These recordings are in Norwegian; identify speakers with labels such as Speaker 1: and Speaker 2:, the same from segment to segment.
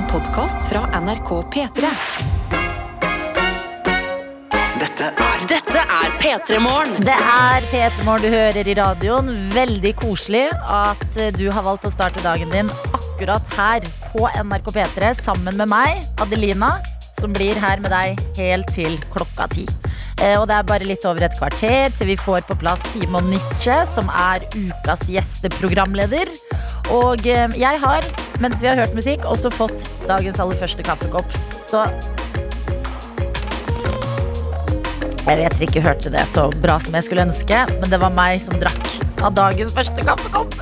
Speaker 1: En podkast fra NRK P3.
Speaker 2: Dette er
Speaker 3: Dette er P3 Morgen.
Speaker 4: Det er P3 Morgen du hører i radioen. Veldig koselig at du har valgt å starte dagen din akkurat her på NRK P3 sammen med meg, Adelina, som blir her med deg helt til klokka ti. Eh, Og det er bare litt over et kvarter til vi får på plass Simon Nietzsche, som er ukas gjesteprogramleder. Og eh, jeg har, mens vi har hørt musikk, også fått dagens aller første kaffekopp. Så jeg vet dere ikke hørte det så bra som jeg skulle ønske, men det var meg som drakk av dagens første kaffekopp.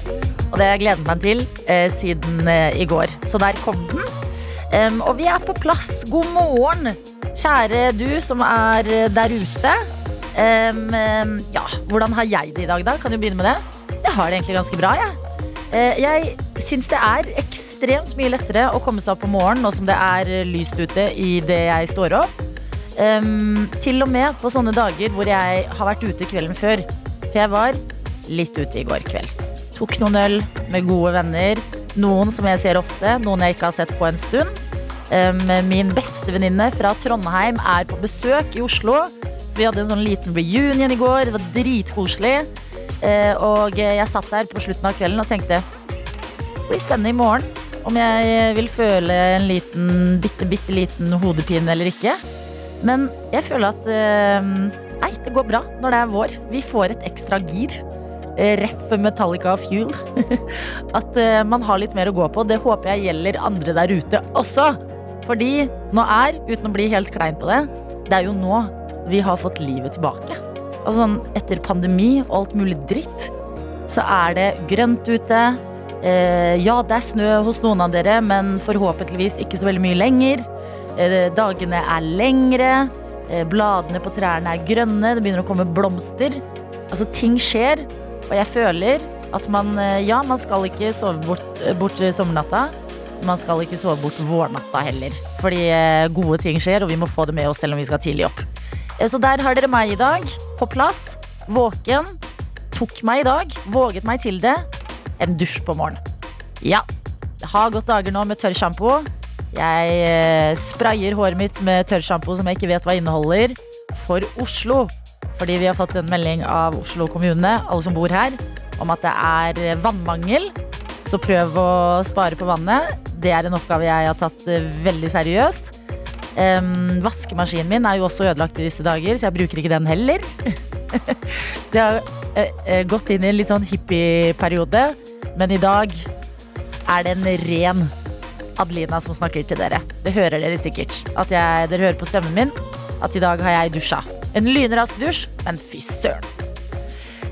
Speaker 4: Og det har jeg gledet meg til eh, siden eh, i går. Så der kom den. Um, og vi er på plass. God morgen, kjære du som er eh, der ute. Um, ja, hvordan har jeg det i dag, da? Kan jo begynne med det. Jeg har det egentlig ganske bra, jeg. uh, jeg syns det er ekstremt mye lettere å komme seg opp om morgenen nå som det er eh, lyst ute idet jeg står opp. Um, til og med på sånne dager hvor jeg har vært ute kvelden før. For jeg var litt ute i går kveld. Tok noen øl med gode venner. Noen som jeg ser ofte, noen jeg ikke har sett på en stund. Um, min bestevenninne fra Trondheim er på besøk i Oslo. Vi hadde en sånn liten reunion i går. Det var dritkoselig. Uh, og jeg satt der på slutten av kvelden og tenkte det blir spennende i morgen om jeg vil føle en liten, bitte, bitte liten hodepine eller ikke. Men jeg føler at eh, Nei, det går bra når det er vår. Vi får et ekstra gir. Eh, Ref Metallica Fuel. at eh, man har litt mer å gå på. Det håper jeg gjelder andre der ute også. Fordi nå er, uten å bli helt klein på det, det er jo nå vi har fått livet tilbake. Altså sånn etter pandemi og alt mulig dritt, så er det grønt ute. Eh, ja, det er snø hos noen av dere, men forhåpentligvis ikke så veldig mye lenger. Eh, Dagene er lengre, eh, bladene på trærne er grønne, det begynner å komme blomster. Altså, ting skjer, og jeg føler at man Ja, man skal ikke sove bort, bort sommernatta. Man skal ikke sove bort vårnatta heller. Fordi gode ting skjer, og vi må få det med oss selv om vi skal tidlig opp. Så der har dere meg i dag. På plass, våken. Tok meg i dag, våget meg til det. En dusj på morgenen. Ja, ha gått dager nå med tørrsjampo. Jeg eh, sprayer håret mitt med tørrsjampo som jeg ikke vet hva inneholder, for Oslo. Fordi vi har fått en melding av Oslo kommune, alle som bor her, om at det er eh, vannmangel. Så prøv å spare på vannet. Det er en oppgave jeg har tatt eh, veldig seriøst. Um, vaskemaskinen min er jo også ødelagt i disse dager, så jeg bruker ikke den heller. så jeg har gått inn i en litt sånn hippieperiode, men i dag er det en ren Adelina som snakker til dere. Det hører dere sikkert. At jeg, dere hører på stemmen min at i dag har jeg dusja. En lynrask dusj, men fy søren.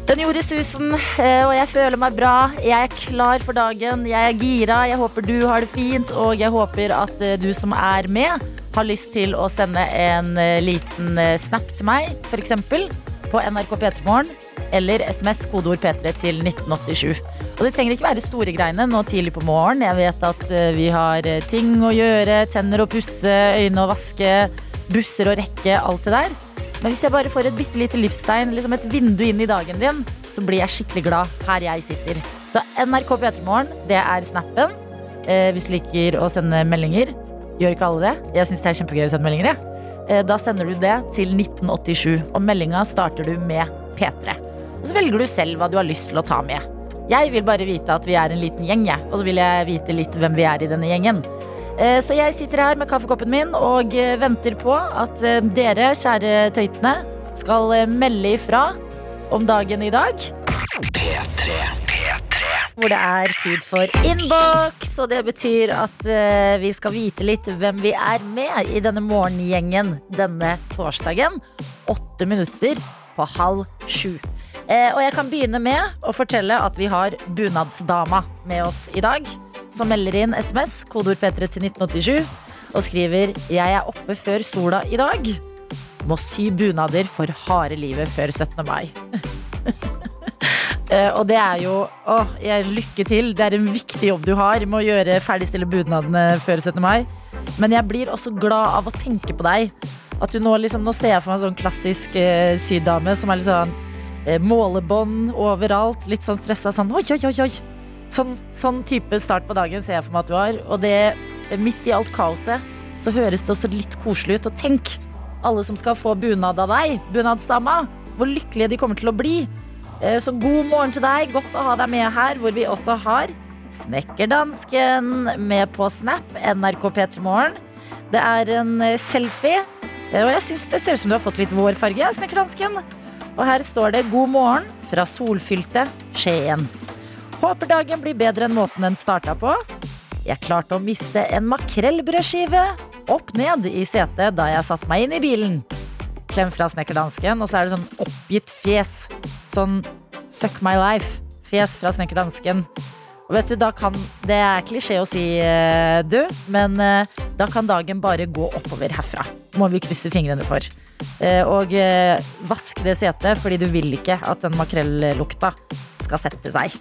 Speaker 4: Den gjorde susen, eh, og jeg føler meg bra. Jeg er klar for dagen. Jeg er gira. Jeg håper du har det fint, og jeg håper at eh, du som er med, har lyst til å sende en eh, liten eh, snap til meg, f.eks. på NRK P3morgen, eller SMS kodeord P3 til 1987. Og det trenger ikke være store greiene nå tidlig på morgen. Jeg vet at eh, vi har eh, ting å gjøre, tenner å pusse, øyne å vaske, busser å rekke, alt det der. Men hvis jeg bare får et bitte lite livstegn, liksom et vindu inn i dagen din, så blir jeg skikkelig glad her jeg sitter. Så NRK P3morgen, det er snappen. Eh, hvis du liker å sende meldinger, gjør ikke alle det. Jeg syns det er kjempegøy å sende meldinger, jeg. Ja. da sender du det til 1987, og meldinga starter du med P3. Og så velger du selv hva du har lyst til å ta med. Jeg vil bare vite at vi er en liten gjeng, jeg. Og så vil jeg vite litt hvem vi er i denne gjengen. Eh, Så jeg sitter her med kaffekoppen min og eh, venter på at eh, dere, kjære tøytene, skal melde ifra om dagen i dag.
Speaker 2: P3.
Speaker 4: Hvor det er tid for innboks, og det betyr at vi skal vite litt hvem vi er med i denne morgengjengen denne torsdagen. Åtte minutter på halv sju. Eh, og jeg kan begynne med å fortelle at vi har Bunadsdama med oss i dag. Som melder inn SMS, kodeord P3 til 1987, og skriver 'Jeg er oppe før sola i dag'. Må sy bunader for harde livet før 17. mai. Eh, og det er jo å, jeg, lykke til. Det er en viktig jobb du har med å gjøre ferdigstille bunadene før 17. mai. Men jeg blir også glad av å tenke på deg. At du nå, liksom, nå ser jeg for meg en sånn klassisk eh, sydame som er litt sånn målebånd overalt. Litt sånn stressa sånn oi, oi, oi. Sånn, sånn type start på dagen ser jeg for meg at du har. Og det eh, midt i alt kaoset, så høres det også litt koselig ut. Og tenk, alle som skal få bunad av deg, bunadsdama, hvor lykkelige de kommer til å bli. Eh, Så god morgen til deg. Godt å ha deg med her, hvor vi også har Snekkerdansken med på Snap, NRK P3 Morgen. Det er en eh, selfie, eh, og jeg syns det ser ut som du har fått litt vårfarge, Snekkerdansken. Og her står det 'God morgen' fra solfylte Skien. Håper dagen blir bedre enn måten den starta på. Jeg klarte å miste en makrellbrødskive opp ned i setet da jeg satte meg inn i bilen. Klem fra snekkerdansken, og så er det sånn oppgitt fjes. Sånn fuck my life-fjes fra snekkerdansken. Og vet du, da kan, Det er klisjé å si, eh, du, men eh, da kan dagen bare gå oppover herfra. Må vi krysse fingrene for. Eh, og eh, vask det setet, fordi du vil ikke at den makrellukta skal sette seg.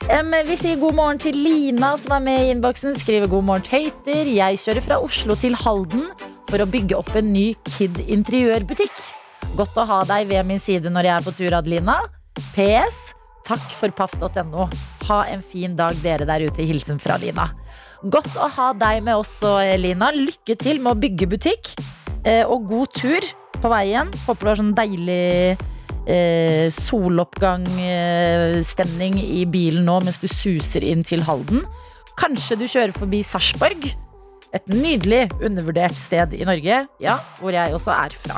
Speaker 4: Vi sier god morgen til Lina, som er med i innboksen. Skriver god morgen, tøyter. Jeg kjører fra Oslo til Halden for å bygge opp en ny Kid interiørbutikk. Godt å ha deg ved min side når jeg er på tur, Adelina. PS. Takk for paff.no. Ha en fin dag, dere der ute. Hilsen fra Lina. Godt å ha deg med også, Lina. Lykke til med å bygge butikk. Eh, og god tur på veien. Håper du har sånn deilig eh, soloppgangstemning eh, i bilen nå mens du suser inn til Halden. Kanskje du kjører forbi Sarpsborg. Et nydelig undervurdert sted i Norge. Ja, hvor jeg også er fra.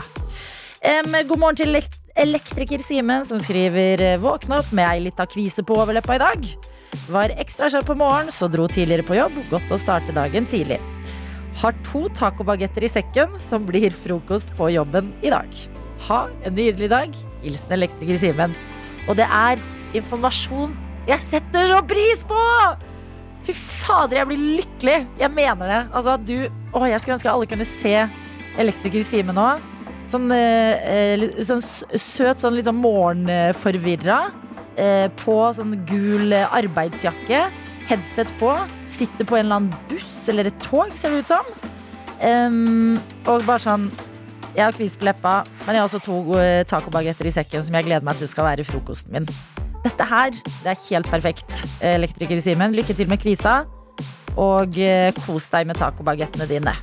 Speaker 4: Um, god morgen til elekt elektriker Simen, som skriver eh, Våkna opp med ei lita kvise på overleppa i dag. Var ekstra kjapp på morgen, så dro tidligere på jobb. Godt å starte dagen tidlig. Har to tacobagetter i sekken, som blir frokost på jobben i dag. Ha en nydelig dag. Hilsen elektriker Simen. Og det er informasjon jeg setter så pris på! Fy fader, jeg blir lykkelig. Jeg mener det. Altså, du Å, jeg skulle ønske alle kunne se elektriker Simen nå. Sånn, eh, eh, sånn søt, sånn litt sånn morgenforvirra. Eh, på sånn gul eh, arbeidsjakke. Headset på. Sitter på en eller annen buss eller et tog, ser det ut som. Um, og bare sånn Jeg har kvist på leppa, men jeg har også to tacobagetter i sekken som jeg gleder meg til skal være frokosten min. Dette her det er helt perfekt, elektriker Simen. Lykke til med kvisa. Og eh, kos deg med tacobagettene dine.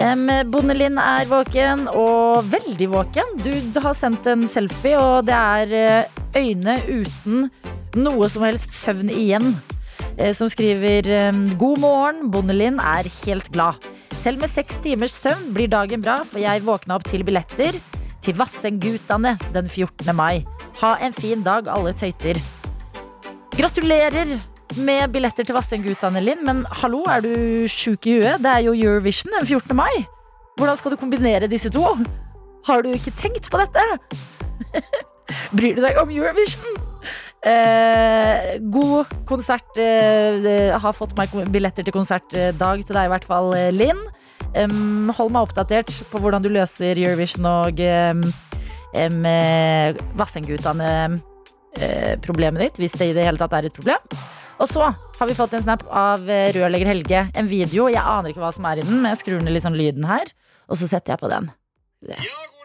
Speaker 4: Um, Bondelin er våken, og veldig våken. Du har sendt en selfie, og det er eh, øyne uten noe som helst søvn igjen. Eh, Som skriver God morgen, Bondelin er helt glad. Selv med seks timers søvn blir dagen bra, for jeg våkna opp til billetter til Vassendgutane den 14. mai. Ha en fin dag, alle tøyter. Gratulerer med billetter til Vassendgutane, Linn. Men hallo, er du sjuk i huet? Det er jo Eurovision den 14. mai. Hvordan skal du kombinere disse to? Har du ikke tenkt på dette? Bryr du deg om Eurovision? Eh, god konsert. Eh, eh, har fått meg billetter til konsertdag til deg, i hvert fall, eh, Linn. Um, hold meg oppdatert på hvordan du løser Eurovision og um, Vassendgutane-problemet ditt, hvis det i det hele tatt er et problem. Og så har vi fått en snap av eh, rørlegger Helge. En video. Jeg aner ikke hva som er i den, men jeg skrur ned litt sånn lyden her. Og så setter jeg på den.
Speaker 5: Lørdag.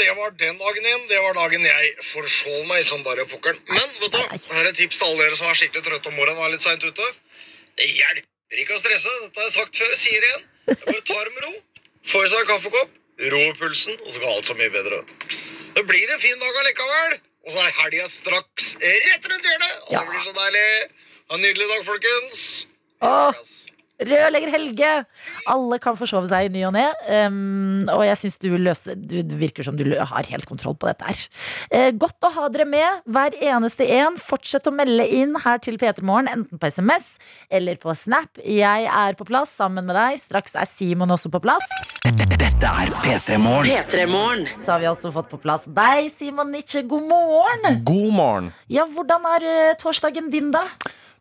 Speaker 5: Det var den dagen igjen. Det var dagen jeg forsov meg som bare pokkeren. Men vet du, her er et tips til alle dere som er skikkelig trøtte om morgenen og er litt seint ute. Det hjelper ikke å stresse. Dette har jeg sagt før. Sier det igjen. Jeg bare tar det med ro. Få i seg en kaffekopp, ro pulsen, og så går alt så mye bedre. vet. Det blir en fin dag allikevel. Og så er helga straks rett rundt hjørnet. Og det blir så deilig. Ha en nydelig dag, folkens.
Speaker 4: Åh, rørlegger Helge! Alle kan forsove seg i ny og ne. Um, og jeg syns du løser du, virker som du har helt kontroll på dette her. Uh, godt å ha dere med, hver eneste en. Fortsett å melde inn her til P3 Morgen, enten på SMS eller på Snap. Jeg er på plass sammen med deg. Straks er Simon også på plass.
Speaker 2: Dette er P3 Morgen.
Speaker 4: Så har vi også fått på plass deg, Simon Nitsche. God morgen!
Speaker 6: God morgen.
Speaker 4: Ja, hvordan er eh, torsdagen din, da?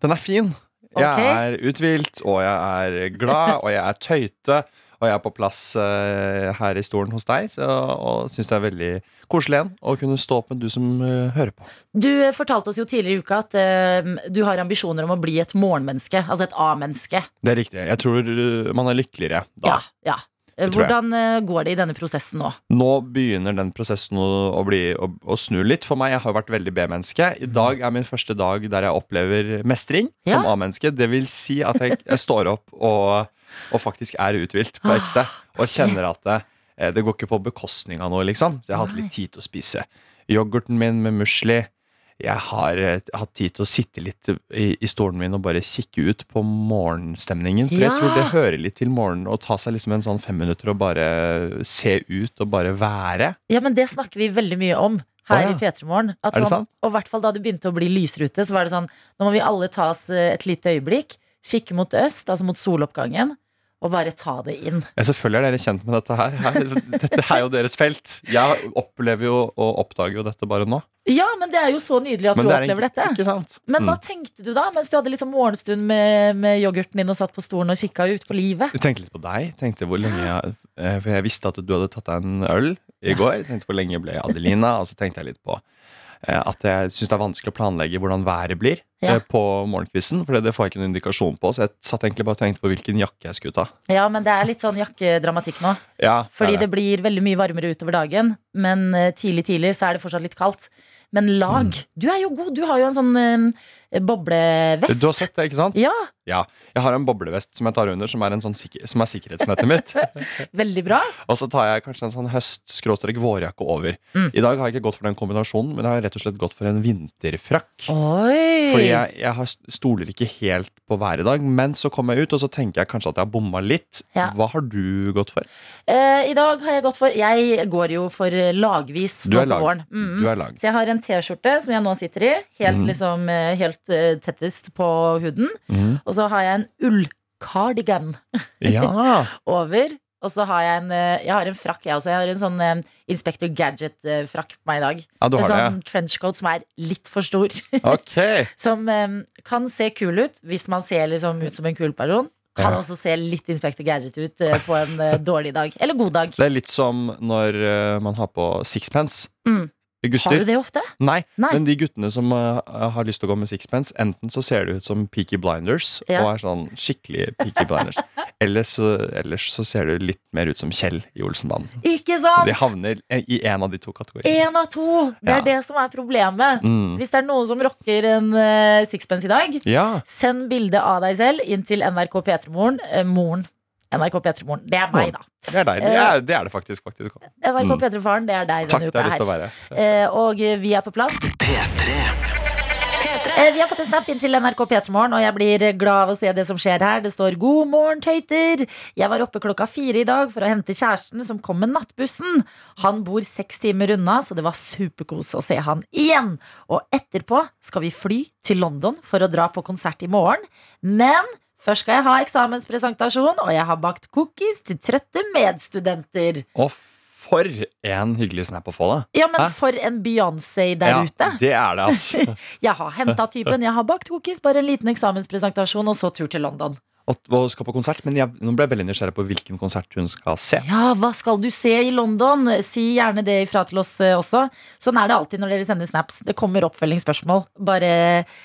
Speaker 6: Den er fin. Jeg er uthvilt, og jeg er glad, og jeg er tøyte. Og jeg er på plass uh, her i stolen hos deg, så, og syns det er veldig koselig igjen å kunne stå opp med du som uh, hører på.
Speaker 4: Du eh, fortalte oss jo tidligere i uka at du har ambisjoner om å bli et morgenmenneske. Altså et A-menneske.
Speaker 6: Det er riktig. Jeg tror man er lykkeligere da.
Speaker 4: Ja, ja. Hvordan eh, går det i denne prosessen nå?
Speaker 6: Nå begynner den prosessen å, bli, å, å snu litt for meg. Jeg har vært veldig B-menneske. I dag er min første dag der jeg opplever mestring som A-menneske. Det vil si at jeg, jeg står opp og, og faktisk er uthvilt på ekte. Og kjenner at det, eh, det går ikke på bekostning av noe, liksom. Så jeg har hatt litt tid til å spise yoghurten min med musli. Jeg har eh, hatt tid til å sitte litt i, i stolen min og bare kikke ut på morgenstemningen. For
Speaker 4: Ja.
Speaker 6: jeg tror det hører litt til morgenen å ta seg liksom en sånn fem minutter og bare se ut og bare være.
Speaker 4: Ja, men det snakker vi veldig mye om her
Speaker 6: oh, ja.
Speaker 4: i P3 Morgen. Sånn, og i hvert fall da det begynte å bli lysrute, så var det sånn Nå må vi alle ta oss eh, et lite øyeblikk, kikke mot øst, altså mot soloppgangen, og bare ta det inn.
Speaker 6: Ja, selvfølgelig er dere kjent med dette her. her. Dette er jo deres felt. Jeg opplever jo og oppdager jo dette bare nå.
Speaker 4: Ja, men det er jo så nydelig at
Speaker 6: Men
Speaker 4: du
Speaker 6: det er
Speaker 4: opplever dette.
Speaker 6: Ikke sant?
Speaker 4: Men hva
Speaker 6: Mm.
Speaker 4: tenkte du da, mens du hadde liksom morgenstund med, med yoghurten din og satt på stolen og kikka ut på livet?
Speaker 6: Jeg tenkte litt på deg. Tenkte hvor lenge jeg, eh, For jeg visste at du hadde tatt deg en øl i går. Jeg tenkte hvor lenge ble Adelina? Og så tenkte jeg litt på at jeg syns det er vanskelig å planlegge hvordan været blir
Speaker 4: Ja.
Speaker 6: eh, på morgenkvisten. For det, det får jeg ikke noen indikasjon på. Så jeg satt egentlig bare og tenkte på hvilken jakke jeg skulle ta.
Speaker 4: Ja, men det er litt sånn jakkedramatikk nå.
Speaker 6: Ja,
Speaker 4: Fordi
Speaker 6: det.
Speaker 4: det blir veldig mye varmere utover dagen, men eh, tidlig tidlig så er det fortsatt litt kaldt. Men lag
Speaker 6: Mm.
Speaker 4: Du er jo god. Du har jo en sånn um, boblevest.
Speaker 6: Du har sett det, ikke sant?
Speaker 4: Ja,
Speaker 6: Ja. Jeg har en boblevest som jeg tar under, som er, en sånn sikker, som er sikkerhetsnettet mitt.
Speaker 4: veldig bra.
Speaker 6: Og så tar jeg kanskje en sånn høst-vårjakke over.
Speaker 4: Mm.
Speaker 6: I dag har jeg ikke gått for den kombinasjonen, men jeg har rett og slett gått for en vinterfrakk.
Speaker 4: Oi!
Speaker 6: Fordi jeg, jeg har, stoler ikke helt på været i dag, men så kommer jeg ut, og så tenker jeg kanskje at jeg har bomma litt.
Speaker 4: Ja.
Speaker 6: Hva har du gått for?
Speaker 4: Eh, I dag har jeg gått for Jeg går jo for eh, lagvis på
Speaker 6: lag.
Speaker 4: våren. Mm.
Speaker 6: Du lag.
Speaker 4: Så jeg har en T-skjorte som jeg nå sitter i, helt,
Speaker 6: mm.
Speaker 4: liksom, eh, helt eh, tettest på huden.
Speaker 6: Mhm.
Speaker 4: Og så har jeg en ullcardigan
Speaker 6: Ja.
Speaker 4: over. Og så har jeg en, eh, jeg har en frakk, jeg også. Jeg har en sånn eh, Inspector Gadget-frakk på meg i dag.
Speaker 6: ja, du
Speaker 4: En
Speaker 6: har
Speaker 4: sånn trenchcoat som er litt for stor.
Speaker 6: Okay. Ok.
Speaker 4: som um, kan se kul ut hvis man ser liksom ut som en kul person. Kan
Speaker 6: Ja.
Speaker 4: også se litt Inspector Gadget ut uh, på en uh, dårlig dag. Eller god dag.
Speaker 6: Det er litt som når uh, man har på sixpence.
Speaker 4: Mm. Har du det ofte?
Speaker 6: Nei,
Speaker 4: Nei.
Speaker 6: men de guttene som uh, har lyst til å gå med sixpence, enten så ser det ut som Peaky Blinders
Speaker 4: Ja.
Speaker 6: og er sånn skikkelig Peaky Blinders, eller så, ellers så ser det litt mer ut som Kjell i Olsenbanen.
Speaker 4: Ikke sant?
Speaker 6: De havner i en av de to kategoriene.
Speaker 4: Én av to. Det er
Speaker 6: Ja.
Speaker 4: det som er problemet.
Speaker 6: Mm.
Speaker 4: Hvis det er noen som rocker en uh, sixpence i dag,
Speaker 6: Ja.
Speaker 4: send bilde av deg selv inn til NRK P3moren. Uh, moren. NRK P3moren. Det er meg, da.
Speaker 6: Det er deg. Det er det, er det faktisk. faktisk.
Speaker 4: NRK
Speaker 6: Mm.
Speaker 4: P3faren, det er deg denne
Speaker 6: Takk,
Speaker 4: uka her.
Speaker 6: være.
Speaker 4: Eh, og eh, vi er på plass. Eh, Vi har fått en snap inn til NRK P3morgen, og jeg blir glad av å se det som skjer her. Det står 'God morgen, tøyter'. Jeg var oppe klokka fire i dag for å hente kjæresten som kom med nattbussen. Han bor seks timer unna, så det var superkos å se han igjen. Og etterpå skal vi fly til London for å dra på konsert i morgen. Men først skal jeg ha eksamenspresentasjon, og jeg har bakt cookies til trøtte medstudenter.
Speaker 6: Og for en hyggelig snap å få, da.
Speaker 4: Ja, men
Speaker 6: Hæ?
Speaker 4: for en Beyoncé der
Speaker 6: ja,
Speaker 4: ute.
Speaker 6: Det er det, altså.
Speaker 4: Jeg har henta typen, jeg har bakt cookies, bare en liten eksamenspresentasjon, og så tur til London.
Speaker 6: Og, hun skal på konsert, men jeg, nå ble jeg veldig nysgjerrig på hvilken konsert hun skal se.
Speaker 4: Ja, hva skal du se i London? Si gjerne det ifra til oss eh, også. Sånn er det alltid når dere sender snaps. Det kommer oppfølgingsspørsmål. Bare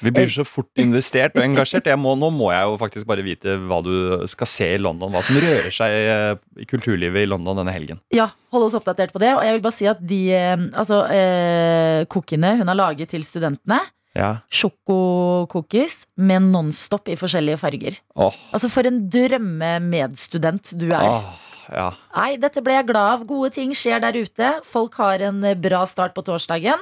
Speaker 6: Vi blir så fort investert og engasjert. Må, nå må jeg jo faktisk bare vite hva du skal se i London. Hva som rører seg eh, i kulturlivet i London denne helgen.
Speaker 4: ja, hold oss oppdatert på det. Og jeg vil bare si at de eh, altså, eh, kokkene hun har laget til studentene,
Speaker 6: Ja.
Speaker 4: Sjokokokis med Nonstop i forskjellige farger.
Speaker 6: Åh,
Speaker 4: Altså, for en drømmemedstudent du er.
Speaker 6: åh, ja.
Speaker 4: Nei, dette ble jeg glad av. Gode ting skjer der ute. Folk har en bra start på torsdagen.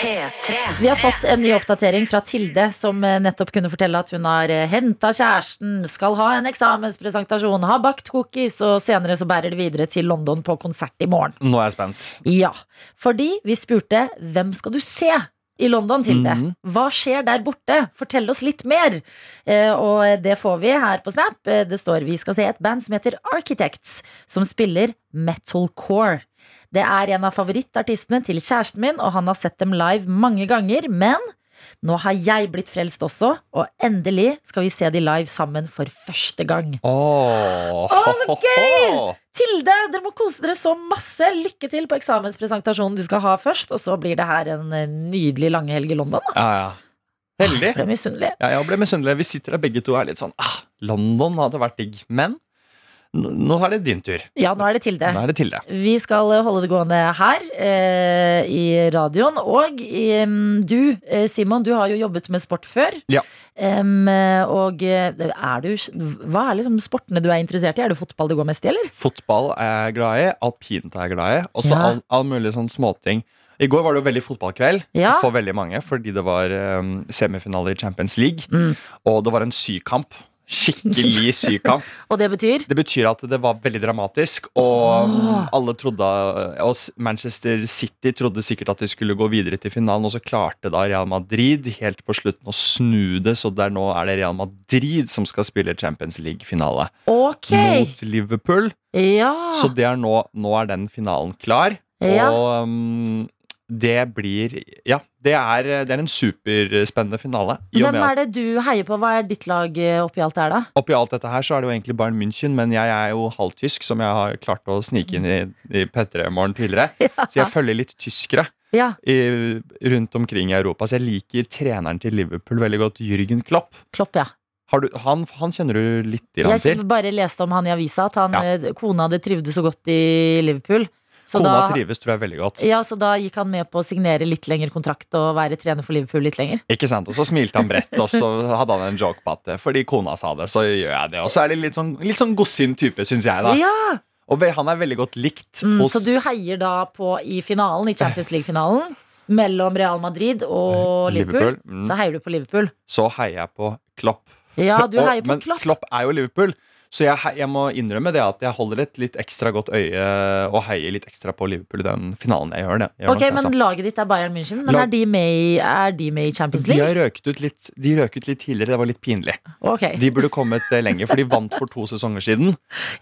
Speaker 3: P3.
Speaker 4: Vi har fått en ny oppdatering fra Tilde, som eh, nettopp kunne fortelle at hun har henta kjæresten, skal ha en eksamenspresentasjon, har bakt cookies, og senere så bærer det videre til London på konsert i morgen.
Speaker 6: Nå er jeg spent.
Speaker 4: Ja, fordi vi spurte hvem skal du se i London, Tilde?
Speaker 6: det.
Speaker 4: Hva skjer der borte? Fortell oss litt mer. Eh, og det får vi her på Snap. Eh, Det står vi skal se et band som heter Architects, som spiller metalcore. Det er en av favorittartistene til kjæresten min, og han har sett dem live mange ganger. Men nå har jeg blitt frelst også, og endelig skal vi se de live sammen for første gang.
Speaker 6: Åh,
Speaker 4: oh så gøy! Tilde, dere må kose dere så masse. Lykke til på eksamenspresentasjonen du skal ha først. Og så blir det her en eh, nydelig langhelg i London. Da.
Speaker 6: Ja, ja. Heldig.
Speaker 4: Jeg ble misunnelig.
Speaker 6: Ja, jeg ble misunnelig. Vi sitter der begge to og er litt sånn ah, London hadde vært digg. Men Nå er det din tur.
Speaker 4: Ja, nå er det Tilde.
Speaker 6: Nå er det Tilde.
Speaker 4: Vi skal eh, holde det gående her eh, i radioen. Og eh, du, Simon, du har jo jobbet med sport før.
Speaker 6: Ja.
Speaker 4: Eh, og eh, er du Hva er liksom sportene du er interessert i? Er det fotball det går mest i, eller?
Speaker 6: Fotball er jeg glad i, alpint er jeg glad i, og så
Speaker 4: Ja.
Speaker 6: all, all mulig sånn småting. I går var det jo veldig fotballkveld
Speaker 4: Ja.
Speaker 6: for veldig mange, fordi det var um, semifinale i Champions League.
Speaker 4: Mm.
Speaker 6: Og det var en sykamp. Skikkelig syk sykamp.
Speaker 4: Og det betyr
Speaker 6: Det betyr at det var veldig dramatisk, og oh. alle trodde Og Manchester City trodde sikkert at de skulle gå videre til finalen, og så klarte da Real Madrid helt på slutten å snu det, så der nå er det Real Madrid som skal spille Champions League-finale
Speaker 4: Okay.
Speaker 6: mot Liverpool.
Speaker 4: Ja.
Speaker 6: Så det er nå, nå er den finalen klar.
Speaker 4: Ja.
Speaker 6: Og um, det blir Ja, det er, det er en superspennende finale.
Speaker 4: Hvem er det du heier på? Hva er ditt lag eh, oppi alt det her, da?
Speaker 6: oppi alt dette her så er det jo egentlig Bayern München, men jeg er jo halvtysk, som jeg har klart å snike inn i, i P3-morgen tidligere. Så jeg følger litt tyskere
Speaker 4: Ja,
Speaker 6: i, rundt omkring i Europa. Så jeg liker treneren til Liverpool veldig godt, Jürgen Klopp.
Speaker 4: Klopp, ja.
Speaker 6: Har du, han, han kjenner du litt grann
Speaker 4: Jeg
Speaker 6: til?
Speaker 4: bare leste om han i avisa, at han,
Speaker 6: Ja.
Speaker 4: eh, kona hadde trivdes så godt i Liverpool. Så
Speaker 6: Kona
Speaker 4: da,
Speaker 6: trives, tror jeg, veldig godt.
Speaker 4: ja, så da gikk han med på å signere litt lengre kontrakt og være trener for Liverpool litt lenger.
Speaker 6: Ikke sant? Og så smilte han bredt, og så hadde han en joke på at eh, fordi kona sa det, så gjør jeg det. Og så er det litt sånn, litt sånn godsint type, syns jeg. da
Speaker 4: Ja,
Speaker 6: Og han er veldig godt likt
Speaker 4: mm,
Speaker 6: hos
Speaker 4: Så du heier da på i finalen, i Champions League-finalen, mellom Real Madrid og Liverpool.
Speaker 6: Liverpool. Mm.
Speaker 4: Så heier du på Liverpool.
Speaker 6: Så heier jeg på Klopp.
Speaker 4: Ja, du heier på
Speaker 6: men
Speaker 4: Klopp.
Speaker 6: Klopp er jo Liverpool. Så jeg, jeg må innrømme det at jeg holder et litt ekstra godt øye og heier litt ekstra på Liverpool i den finalen. Jeg gjør det. Jeg gjør
Speaker 4: Ok,
Speaker 6: det,
Speaker 4: Men
Speaker 6: altså.
Speaker 4: laget ditt er Bayern München, men
Speaker 6: Lag-
Speaker 4: er de med i, er de med i Champions
Speaker 6: de har
Speaker 4: League?
Speaker 6: røket ut litt, de røk ut litt tidligere. Det var litt pinlig.
Speaker 4: Okay.
Speaker 6: De burde kommet eh, lenger, for de vant for to sesonger siden.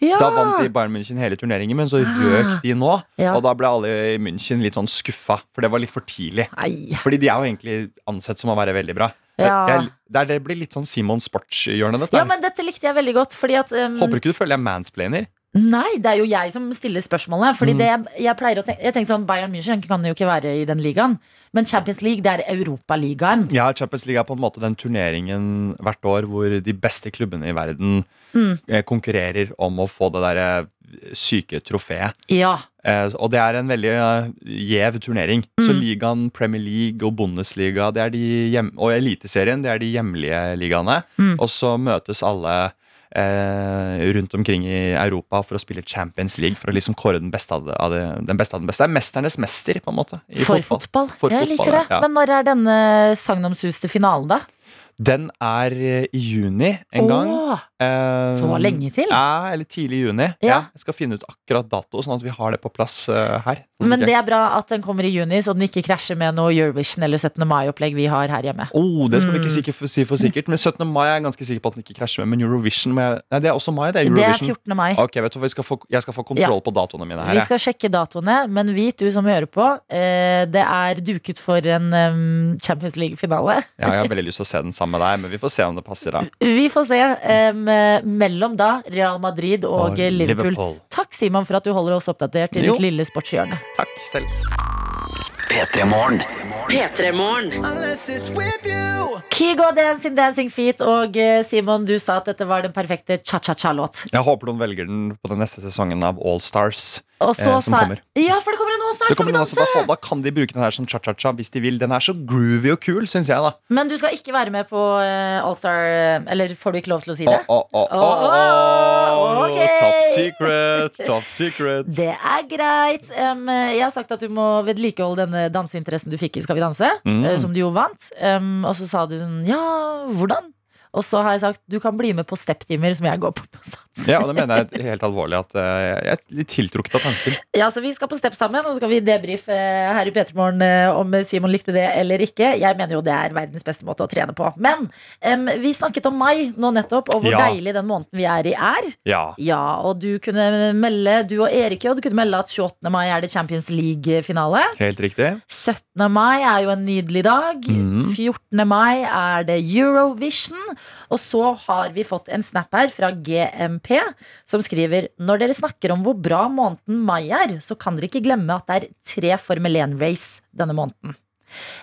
Speaker 4: Ja.
Speaker 6: Da vant de Bayern München hele turneringen, men så røk de nå.
Speaker 4: Ja.
Speaker 6: Og da ble alle i München litt sånn skuffa, for det var litt for tidlig.
Speaker 4: Nei.
Speaker 6: Fordi de er jo egentlig ansett som å være veldig bra.
Speaker 4: Ja.
Speaker 6: Jeg, det, blir litt sånn Simon Sports-hjørnet, dette.
Speaker 4: Ja, men dette likte jeg veldig godt, fordi at um,
Speaker 6: Håper ikke du føler jeg er mansplainer.
Speaker 4: Nei, det er jo jeg som stiller spørsmålet. Fordi
Speaker 6: Mm.
Speaker 4: det jeg, jeg pleier å tenke, jeg tenker sånn Bayern München kan jo ikke være i den ligaen. Men Champions League, det er Europaligaen.
Speaker 6: Ja, Champions League er på en måte den turneringen hvert år hvor de beste klubbene i verden
Speaker 4: Mm.
Speaker 6: eh, konkurrerer om å få det derre syke trofeet.
Speaker 4: Ja.
Speaker 6: Eh, og det er en veldig eh, gjev turnering. Så
Speaker 4: Mm.
Speaker 6: ligaen, Premier League og Bundesliga det er de hjem og Eliteserien det er de hjemlige ligaene.
Speaker 4: Mm.
Speaker 6: Og så møtes alle eh, rundt omkring i Europa for å spille Champions League. For å liksom kåre den beste av, det, av det, den beste av den beste. Det er mesternes mester, på en måte. I
Speaker 4: For fotball.
Speaker 6: For
Speaker 4: jeg
Speaker 6: fotball,
Speaker 4: liker det.
Speaker 6: ja.
Speaker 4: Men når er denne sagnomsuste finalen, da?
Speaker 6: Den er eh, i juni en gang.
Speaker 4: Åh,
Speaker 6: Eh,
Speaker 4: så lenge til?
Speaker 6: Ja, eller tidlig i juni.
Speaker 4: Ja.
Speaker 6: Ja. Jeg skal finne ut akkurat dato, sånn at vi har det på plass uh, her.
Speaker 4: Men det er bra at den kommer i juni, så den ikke krasjer med noe Eurovision eller 17. mai-opplegg vi har her hjemme.
Speaker 6: Oh, det skal vi ikke
Speaker 4: Mm.
Speaker 6: si for sikkert. Men 17. mai er jeg ganske sikker på at den ikke krasjer med. Men Eurovision med, Nei, det er også mai. Det er
Speaker 4: Det er 14. mai.
Speaker 6: Ok, vet du jeg, skal få, Jeg skal få kontroll på datoene mine her.
Speaker 4: Vi skal sjekke datoene, men vit du som hører på, eh, det er duket for en Champions League-finale.
Speaker 6: Ja, jeg har veldig lyst til å se den sammen med deg, men vi får se om det passer. da
Speaker 4: Vi får se. Um, mellom da Real Madrid og,
Speaker 6: Og
Speaker 4: Liverpool.
Speaker 6: Liverpool.
Speaker 4: Takk, Simon, for at du holder oss oppdatert i ditt lille sportshjørne.
Speaker 6: Takk selv.
Speaker 2: P3 Morgen.
Speaker 3: P3 Morgen.
Speaker 4: Kygo Dancing Dancing Feet og eh, Simon, du sa at dette var den perfekte cha-cha-cha-låt.
Speaker 6: Jeg håper noen velger den på den neste sesongen av All Stars.
Speaker 4: Og så
Speaker 6: Eh, som kommer.
Speaker 4: Ja, for det kommer en All
Speaker 6: Stars.
Speaker 4: Skal
Speaker 6: kommer
Speaker 4: vi
Speaker 6: noen da, da kan de bruke den her som cha-cha-cha hvis de vil. Den er så groovy og kul, syns jeg, da.
Speaker 4: Men du skal ikke være med på uh, All Star eh, Eller får du ikke lov til å si det?
Speaker 6: å, å,
Speaker 4: Åh,
Speaker 6: Top secret, top secret.
Speaker 4: Det er greit. Um, jeg har sagt at du må vedlikeholde denne danseinteressen du fikk i Skal vi danse,
Speaker 6: Mm.
Speaker 4: eh, som du jo vant. Um, og så sa du sånn Ja, hvordan? Og så har jeg sagt du kan bli med på step-timer som jeg går på på Sats.
Speaker 6: Ja, og det mener jeg helt alvorlig at uh, jeg er litt tiltrukket av tanken.
Speaker 4: Ja, så vi skal på stepp sammen, og så skal vi debrife uh, her i P3morgen eh, om Simon likte det eller ikke. Jeg mener jo det er verdens beste måte å trene på. Men um, vi snakket om mai nå nettopp, og hvor
Speaker 6: Ja.
Speaker 4: deilig den måneden vi er i, er.
Speaker 6: Ja.
Speaker 4: Ja, og du kunne melde, du og Erik jo, du kunne melde at 28. mai er det Champions League-finale.
Speaker 6: Helt riktig.
Speaker 4: 17. mai er jo en nydelig dag.
Speaker 6: Mm.
Speaker 4: 14. mai er det Eurovision. Og så har vi fått en snap her fra GMP som skriver Når dere snakker om hvor bra måneden mai er, så kan dere ikke glemme at det er tre Formel 1-race denne måneden.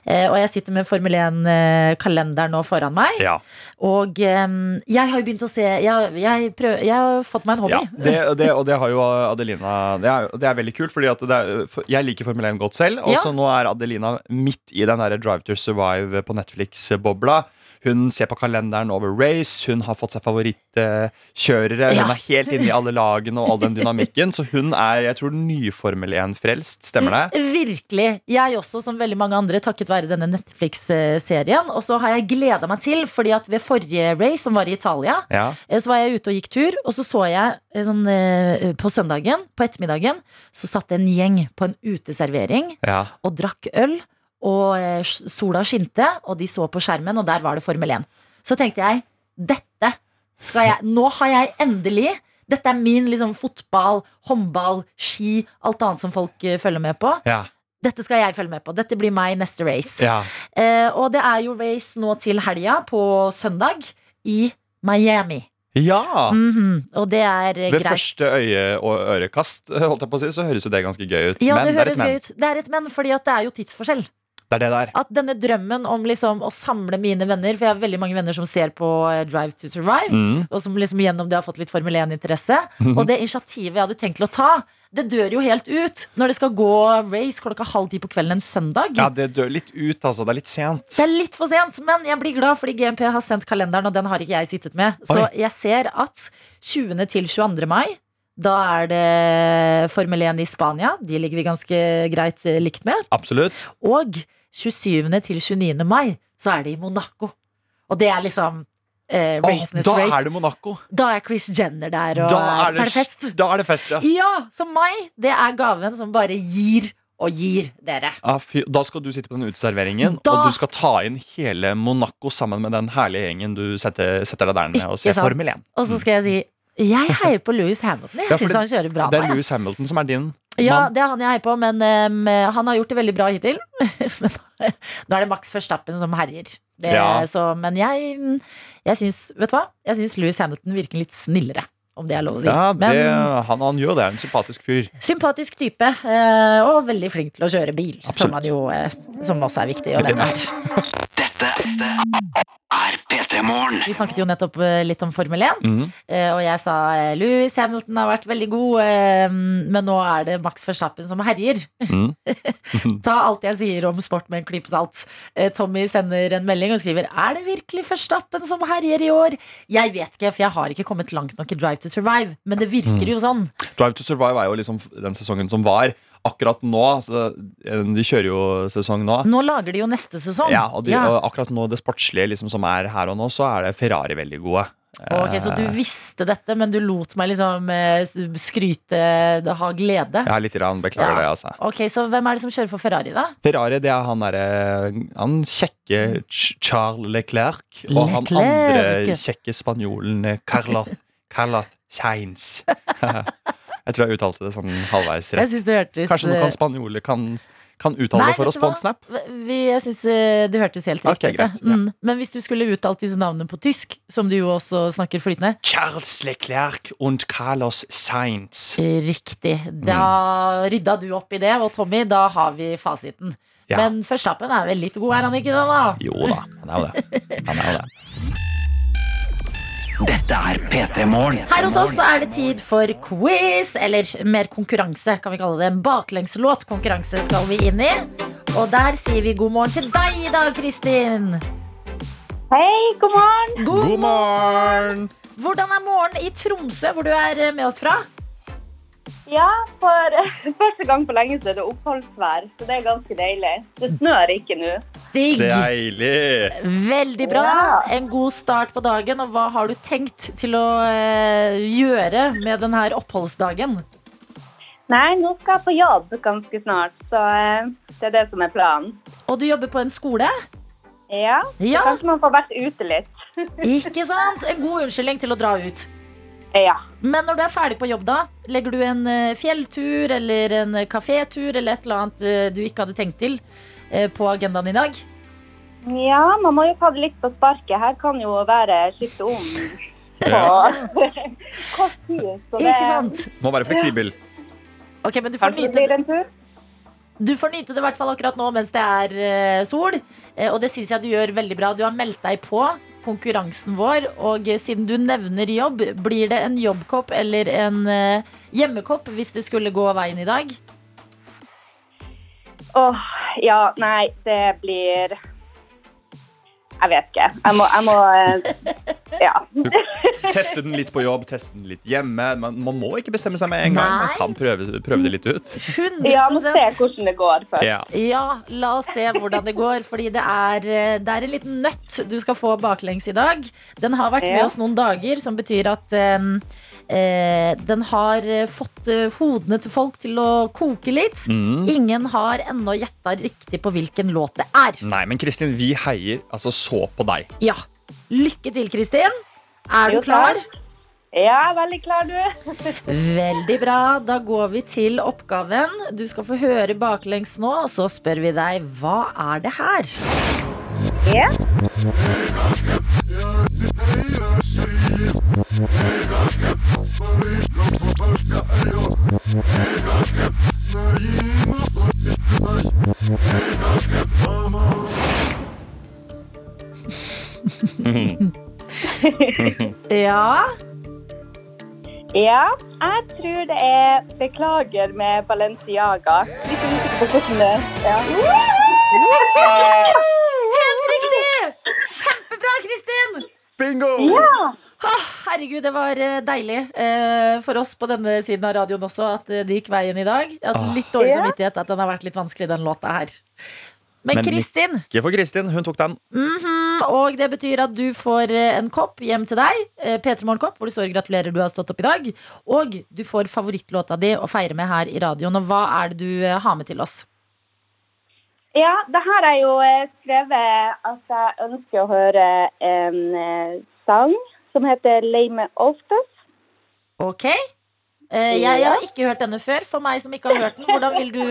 Speaker 4: Eh, og jeg sitter med Formel 1-kalenderen nå foran meg.
Speaker 6: Ja.
Speaker 4: Og eh, jeg har jo begynt å se Jeg, jeg, prøv, jeg har fått meg en hobby.
Speaker 6: Ja, det, det, og det har jo Adelina Det er, det er veldig kult, fordi er, for- jeg liker Formel 1 godt selv. Og
Speaker 4: Ja.
Speaker 6: så nå er Adelina midt i den der Drive to Survive på Netflix-bobla. Hun ser på kalenderen over race, hun har fått seg favorittkjørere. Hun er helt inne i alle lagene og all den dynamikken. Så hun er jeg tror, nyformel 1-frelst. Stemmer det?
Speaker 4: Virkelig. Jeg også, som veldig mange andre, takket være denne Netflix-serien. Og så har jeg gleda meg til, fordi at ved forrige race, som var i Italia,
Speaker 6: Ja.
Speaker 4: eh, så var jeg ute og gikk tur, og så så jeg eh, sånn eh, på søndagen, på ettermiddagen, så satt en gjeng på en uteservering
Speaker 6: ja.
Speaker 4: og drakk øl, og eh, sola skinte, og de så på skjermen, og der var det Formel 1. Så tenkte jeg, dette skal jeg Nå har jeg endelig Dette er min liksom fotball, håndball, ski, alt annet som folk eh, følger med på.
Speaker 6: Ja.
Speaker 4: Dette skal jeg følge med på. Dette blir meg neste race.
Speaker 6: ja.
Speaker 4: Eh, og det er jo race nå til helga, på søndag, i Miami.
Speaker 6: ja.
Speaker 4: Mhm, Og det er eh,
Speaker 6: Ved
Speaker 4: greit.
Speaker 6: første øye- og ørekast holdt jeg på å si, så høres jo det ganske gøy ut.
Speaker 4: Ja,
Speaker 6: men
Speaker 4: det
Speaker 6: det
Speaker 4: høres
Speaker 6: et men.
Speaker 4: gøy ut. Det er et men, fordi at det er jo tidsforskjell.
Speaker 6: Det er det der.
Speaker 4: At denne drømmen om liksom å samle mine venner For jeg har veldig mange venner som ser på eh, Drive to Survive.
Speaker 6: Mm.
Speaker 4: Og som liksom gjennom det har fått litt Formel 1-interesse. Og det initiativet jeg hadde tenkt til å ta, det dør jo helt ut når det skal gå race klokka halv ti på kvelden en søndag.
Speaker 6: Ja, det dør litt ut, altså. Det er litt sent.
Speaker 4: Det er litt for sent, men jeg blir glad fordi GMP har sendt kalenderen, og den har ikke jeg sittet med. Så
Speaker 6: Oi.
Speaker 4: jeg ser at 20. til 22. mai, da er det Formel 1 i Spania. De ligger vi ganske greit eh, likt med.
Speaker 6: Absolutt.
Speaker 4: Og 27. til 29. mai, så er det i Monaco. Og det er liksom eh, oh,
Speaker 6: da
Speaker 4: race.
Speaker 6: er det Monaco.
Speaker 4: Da er Chris Jenner der, og
Speaker 6: Da er det,
Speaker 4: fest.
Speaker 6: Da er det fest, ja.
Speaker 4: Ja, så mai, det er gaven som bare gir og gir dere.
Speaker 6: Ah, da skal du sitte på den uteserveringen,
Speaker 4: Da-
Speaker 6: og du skal ta inn hele Monaco sammen med den herlige gjengen du setter, setter deg der ned og ser? Formel 1.
Speaker 4: Og så skal jeg si jeg heier på Louis Hamilton. Jeg
Speaker 6: Ja,
Speaker 4: syns han kjører bra.
Speaker 6: Det er. Louis Hamilton som er din mann.
Speaker 4: Ja, det er han jeg heier på, men um, han har gjort det veldig bra hittil. Men nå er det Max Verstappen som herjer. Det,
Speaker 6: Ja.
Speaker 4: så, men jeg, jeg syns Vet du hva? Jeg syns Louis Hamilton virker litt snillere, om det er lov å si.
Speaker 6: Ja, det,
Speaker 4: Men
Speaker 6: han, han gjør det. En sympatisk fyr.
Speaker 4: sympatisk type, eh, og veldig flink til å kjøre bil.
Speaker 6: Absolutt.
Speaker 4: Som, han jo, eh, som også er viktig nevne.
Speaker 2: Dette er P3 Morgen.
Speaker 4: Vi snakket jo nettopp eh, litt om Formel 1.
Speaker 6: Mm.
Speaker 4: Eh, Og jeg sa Louis Hamilton har vært veldig god, eh, men nå er det Max Verstappen som herjer.
Speaker 6: Mm.
Speaker 4: Ta alt jeg sier om sport med en klype salt. Eh, Tommy sender en melding og skriver Er det virkelig Verstappen som herjer i år? Jeg vet ikke, for jeg har ikke kommet langt nok i Drive to Survive, men det virker jo sånn.
Speaker 6: Drive to Survive er jo liksom den sesongen som var. Akkurat nå eh, De kjører jo sesong nå.
Speaker 4: Nå lager de jo neste sesong.
Speaker 6: Ja, og, de,
Speaker 4: Ja.
Speaker 6: og akkurat nå det sportslige liksom, som er her og nå, så er det Ferrari veldig gode.
Speaker 4: Ok, Så du visste dette, men du lot meg liksom eh, skryte, ha glede?
Speaker 6: Ja, litt grann, beklager
Speaker 4: Ja.
Speaker 6: det, altså.
Speaker 4: Ok, Så hvem er det som kjører for Ferrari, da?
Speaker 6: Ferrari det er han derre Han kjekke Charles Leclerc. Og han andre kjekke spanjolen eh, Carlos, Carlos Sainz. Jeg tror jeg uttalte det sånn halvveis
Speaker 4: Jeg
Speaker 6: rett.
Speaker 4: synes det hørtes
Speaker 6: Kanskje noen
Speaker 4: eh,
Speaker 6: kan spanjole kan, kan uttale
Speaker 4: Nei,
Speaker 6: det for oss på en snap?
Speaker 4: Vi, jeg synes eh, det hørtes helt riktig ut.
Speaker 6: Okay,
Speaker 4: ja. Mm. Men hvis du skulle uttalt disse navnene på tysk, som du jo også snakker flytende
Speaker 6: Charles Leclerc und Carlos Sainz.
Speaker 4: Riktig. Da
Speaker 6: Mm.
Speaker 4: rydda du opp i det, og Tommy, da har vi fasiten.
Speaker 6: Ja.
Speaker 4: Men Førstappen er vel litt god, er han ikke det, da?
Speaker 6: Jo da, han er jo det. Han er jo det.
Speaker 2: Dette er P3 Morgen.
Speaker 4: Her hos oss er det tid for quiz, eller mer konkurranse, kan vi kalle det. En baklengslåtkonkurranse skal vi inn i. Og der sier vi god morgen til deg i dag, Kristin.
Speaker 7: Hei, god morgen.
Speaker 4: God
Speaker 6: God morgen!
Speaker 4: Hvordan er morgenen i Tromsø, hvor du er eh, med oss fra?
Speaker 7: Ja, for første gang på lenge så er det oppholdsvær, så det er ganske deilig. Det snør ikke nå.
Speaker 4: Digg.
Speaker 6: Deilig!
Speaker 4: Veldig bra.
Speaker 7: Ja.
Speaker 4: En god start på dagen. Og hva har du tenkt til å eh, gjøre med denne oppholdsdagen?
Speaker 7: Nei, nå skal jeg på jobb ganske snart, så eh, det er det som er planen.
Speaker 4: Og du jobber på en skole?
Speaker 7: Ja, så
Speaker 4: Ja.
Speaker 7: kanskje man får vært ute litt.
Speaker 4: Ikke sant? En god unnskyldning til å dra ut.
Speaker 7: Ja.
Speaker 4: Men når du er ferdig på jobb, da? Legger du en eh, fjelltur eller en eh, kafétur eller et eller annet eh, du ikke hadde tenkt til på agendaen i dag?
Speaker 7: ja, man må jo ta det litt på sparket. Her kan jo være skifte om på kort tid. Så det
Speaker 4: Ikke sant?
Speaker 6: Må være fleksibel.
Speaker 4: Ok, men du får
Speaker 7: det
Speaker 4: nyte
Speaker 7: tur.
Speaker 4: Du får nyte det i hvert fall akkurat nå mens det er sol. Og det syns jeg du gjør veldig bra. Du har meldt deg på konkurransen vår. Og siden du nevner jobb, blir det en jobbkopp eller en eh, hjemmekopp hvis det skulle gå veien i dag?
Speaker 7: Åh, ja, nei, det blir Jeg vet ikke. Jeg må, jeg må eh, Ja.
Speaker 6: Teste den litt på jobb, teste den litt hjemme. Man, man må ikke bestemme seg med en gang. Man kan prøve, prøve det litt ut.
Speaker 4: 100%
Speaker 7: ja, må se hvordan det går først.
Speaker 6: Ja.
Speaker 4: Ja, la oss se hvordan det går. Fordi det er, eh, det er en liten nøtt du skal få baklengs i dag. Den har vært med oss noen dager, som betyr at eh, den har eh, fått eh, hodene til folk til å koke litt.
Speaker 6: Mm.
Speaker 4: Ingen har ennå gjetta riktig på hvilken låt det er.
Speaker 6: Nei, men Kristin, vi heier altså så på deg.
Speaker 4: Ja. Lykke til, Kristin. Er du klar?
Speaker 7: Ja, veldig klar, du.
Speaker 4: Veldig bra. Da går vi til oppgaven. Du skal få høre baklengs nå, og så spør vi deg hva er det her?
Speaker 7: Ja.
Speaker 4: Ja.
Speaker 7: ja, jeg tror det er 'Beklager' med Balenciaga. Litt usikker på hvordan det ja.
Speaker 4: Helt riktig! Kjempebra, Kristin!
Speaker 6: Bingo!
Speaker 4: Ah, herregud, det var eh, deilig eh, for oss på denne siden av radioen også at eh, det gikk veien i dag. Jeg har hatt litt dårlig
Speaker 7: Ja.
Speaker 4: samvittighet at den har vært litt vanskelig, den låta her. Men
Speaker 6: Men
Speaker 4: Kristin,
Speaker 6: Ikke for Kristin, hun tok den.
Speaker 4: mhm, og det betyr at du får en kopp hjem til deg. eh, P3 Morgenkopp, hvor det står 'Gratulerer, du har stått opp i dag'. Og du får favorittlåta di å feire med her i radioen. Og hva er det du har med til oss?
Speaker 7: Ja, det her er jo eh, skrevet at jeg ønsker å høre en eh, sang som heter 'Lame Oftest'.
Speaker 4: Ok. Jeg, jeg har ikke hørt denne før. For meg som ikke har hørt den, hvordan vil du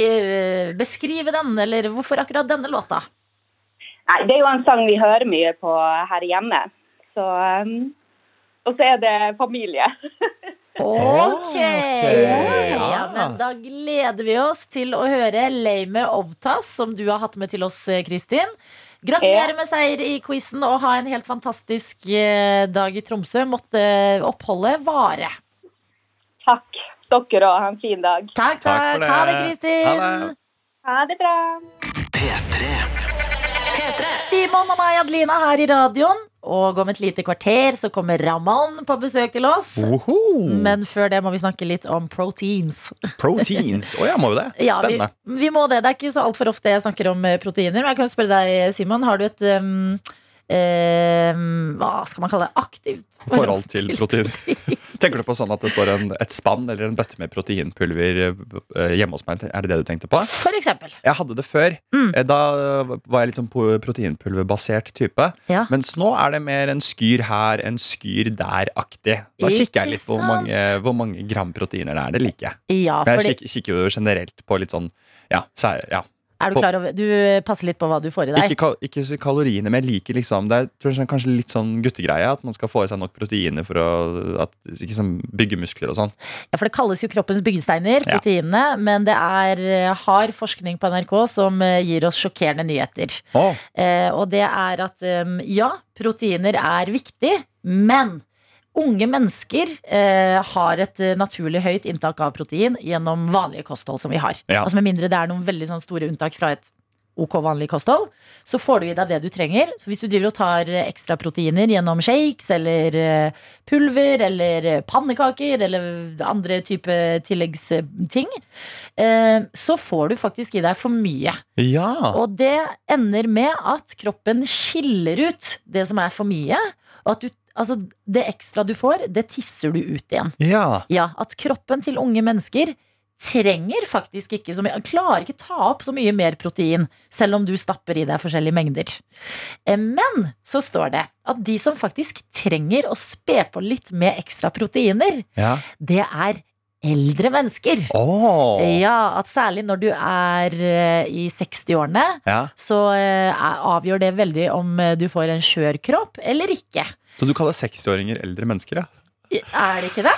Speaker 4: eh, beskrive den? Eller hvorfor akkurat denne låta?
Speaker 7: Nei, det er jo en sang vi hører mye på her hjemme. Så Og så er det familie.
Speaker 4: Ok!
Speaker 6: ja.
Speaker 4: Ja, men da gleder vi oss til å høre Lame Ovtas, som du har hatt med til oss, eh, Kristin. Gratulerer med seier i quizen og ha en helt fantastisk eh, dag i Tromsø. Måtte oppholdet vare.
Speaker 7: Takk. Dere òg. Ha en fin dag.
Speaker 4: Takk,
Speaker 6: Takk
Speaker 4: takk.
Speaker 6: for det.
Speaker 4: Ha det, Kristin.
Speaker 6: Ha det.
Speaker 7: Ha det bra.
Speaker 3: P3.
Speaker 4: Simon og meg, Adelina, her i radioen. Og om et lite kvarter så kommer Raman på besøk til oss.
Speaker 6: Oho.
Speaker 4: Men før det må vi snakke litt om proteins.
Speaker 6: Proteins. Å ja, må vi det?
Speaker 4: Ja, vi,
Speaker 6: Spennende.
Speaker 4: vi må det. Det er ikke så altfor ofte jeg snakker om eh, proteiner. Men jeg kan spørre deg, Simon. Har du et um, um, Hva skal man kalle det? Aktivt
Speaker 6: Forhold til protein. Tenker du på sånn at det står en, et spann eller en bøtte med proteinpulver eh, hjemme hos meg? Er det det du tenkte på?
Speaker 4: For eksempel.
Speaker 6: Jeg hadde det før.
Speaker 4: Mm.
Speaker 6: Eh, Da var jeg litt sånn proteinpulverbasert type.
Speaker 4: Ja.
Speaker 6: Mens nå er det mer en skyr her, en skyr der-aktig. Da
Speaker 4: Ikke
Speaker 6: kikker jeg litt på hvor mange, hvor mange gram proteiner det er. Det liker jeg.
Speaker 4: Ja,
Speaker 6: jeg kikker jo generelt på litt sånn ja, sær, ja.
Speaker 4: Er du klar over Du passer litt på hva du får i deg.
Speaker 6: Ikke, kal ikke kaloriene, men jeg liker liksom Det er jeg, kanskje litt sånn guttegreie at man skal få i seg nok proteiner for å at, liksom, bygge muskler og sånn.
Speaker 4: Ja, for det kalles jo kroppens byggesteiner,
Speaker 6: Ja.
Speaker 4: Men det er eh, hard forskning på NRK som eh, gir oss sjokkerende nyheter.
Speaker 6: Oh.
Speaker 4: Eh, og det er at ja, proteiner er viktig, men unge mennesker eh, har et eh, naturlig høyt inntak av protein gjennom vanlige kosthold som vi har.
Speaker 6: Ja.
Speaker 4: Altså Med mindre det er noen veldig sånn store unntak fra et ok vanlig kosthold, så får du i deg det du trenger. Så hvis du driver og tar eh, ekstra proteiner gjennom shakes eller eh, pulver eller pannekaker eller andre type tilleggsting, eh, så får du faktisk i deg for mye.
Speaker 6: ja.
Speaker 4: Og det ender med at kroppen skiller ut det som er for mye. Og at du, altså det ekstra du får, det tisser du ut igjen.
Speaker 6: ja.
Speaker 4: Ja, At kroppen til unge mennesker trenger faktisk ikke så mye Klarer ikke ta opp så mye mer protein, selv om du stapper i deg forskjellige mengder. Eh, Men så står det at de som faktisk trenger å spe på litt med ekstra proteiner,
Speaker 6: ja.
Speaker 4: det er eldre mennesker.
Speaker 6: Åh.
Speaker 4: Ja, at særlig når du er eh, i 60-årene,
Speaker 6: ja.
Speaker 4: så eh, avgjør det veldig om eh, du får en skjør kropp eller ikke.
Speaker 6: Så du kaller 60-åringer eldre mennesker, ja?
Speaker 4: Er det ikke det?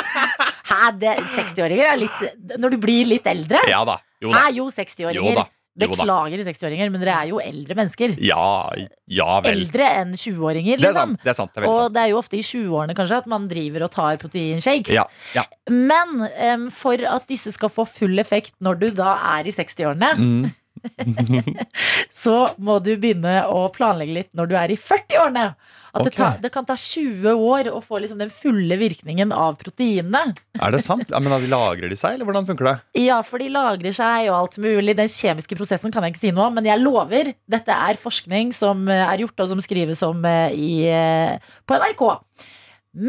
Speaker 4: Hæ, det 60-åringer er litt Når du blir litt eldre?
Speaker 6: Ja da. Jo da.
Speaker 4: er Jo 60-åringer. Beklager 60-åringer, men dere er jo eldre mennesker.
Speaker 6: Ja, ja vel.
Speaker 4: Eldre enn 20-åringer,
Speaker 6: Det er
Speaker 4: liksom.
Speaker 6: sant. Det er sant. Det er veldig
Speaker 4: Og
Speaker 6: sant.
Speaker 4: det er jo ofte i 20-årene kanskje at man driver og tar proteinshakes.
Speaker 6: Ja, ja.
Speaker 4: Men um, for at disse skal få full effekt når du da er i 60-årene,
Speaker 6: Mm.
Speaker 4: så må du begynne å planlegge litt når du er i 40-årene. At det,
Speaker 6: Ok.
Speaker 4: ta, det kan ta 20 år å få liksom den fulle virkningen av proteinene.
Speaker 6: Er det sant? Ja, men da Lagrer de seg, eller hvordan funker det?
Speaker 4: Ja, for de lagrer seg og alt mulig. Den kjemiske prosessen kan jeg ikke si noe om, men jeg lover. Dette er forskning som eh, er gjort, og som skrives om eh, i, eh, på NRK.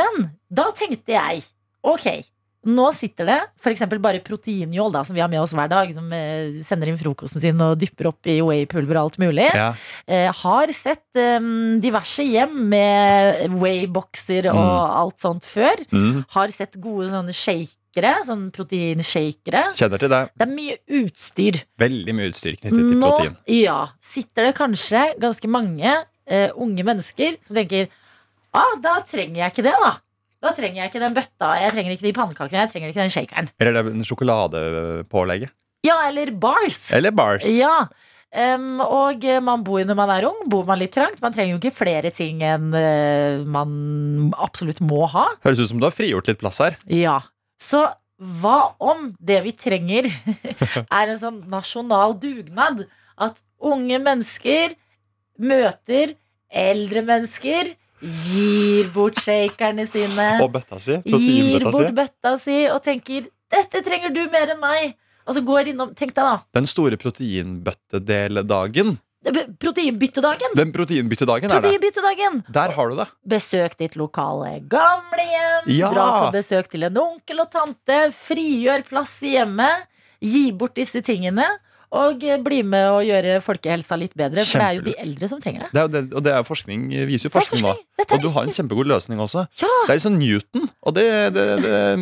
Speaker 4: Men da tenkte jeg ok, nå sitter det f.eks. bare proteinjål, da, som vi har med oss hver dag, som eh, sender inn frokosten sin og dypper opp i whey-pulver og alt mulig.
Speaker 6: Ja.
Speaker 4: Eh, har sett eh, diverse hjem med whey-bokser og
Speaker 6: Mm.
Speaker 4: alt sånt før.
Speaker 6: Mm.
Speaker 4: Har sett gode sånne shakere, sånn proteinshakere.
Speaker 6: Kjenner til det.
Speaker 4: Det er mye utstyr.
Speaker 6: Veldig mye utstyr knyttet til
Speaker 4: Nå
Speaker 6: protein.
Speaker 4: ja, sitter det kanskje ganske mange eh, unge mennesker som tenker ah, da trenger jeg ikke det, da. Da trenger jeg ikke den bøtta, jeg trenger ikke de pannekakene, jeg trenger ikke den shakeren.
Speaker 6: Eller det er sjokoladepålegget.
Speaker 4: Ja, eller bars.
Speaker 6: Eller bars.
Speaker 4: Ja. Um, og man bor når man er ung, bor man litt trangt. Man trenger jo ikke flere ting enn uh, man absolutt må ha.
Speaker 6: Høres ut som du har frigjort litt plass her.
Speaker 4: Ja. Så hva om det vi trenger er en sånn nasjonal dugnad? At unge mennesker møter eldre mennesker, gir bort shakerne sine,
Speaker 6: Og bøtta si.
Speaker 4: gir bort bøtta si og tenker 'dette trenger du mer enn meg'. Og så går innom Tenk deg, da.
Speaker 6: Den store proteinbøttedeledagen.
Speaker 4: Proteinbyttedagen.
Speaker 6: Den proteinbyttedagen er det. Der har du det.
Speaker 4: Besøk ditt lokale gamlehjem.
Speaker 6: Ja.
Speaker 4: Dra på besøk til en onkel og tante. Frigjør plass i hjemmet. Gi bort disse tingene. Og eh, bli med og gjøre folkehelsa litt bedre. For det er jo de eldre som trenger det.
Speaker 6: det, er det og det er forskning, viser jo forskning nå.
Speaker 4: Dette
Speaker 6: Og du har en kjempegod løsning også.
Speaker 4: Ja.
Speaker 6: Det er liksom Newton, og det, det,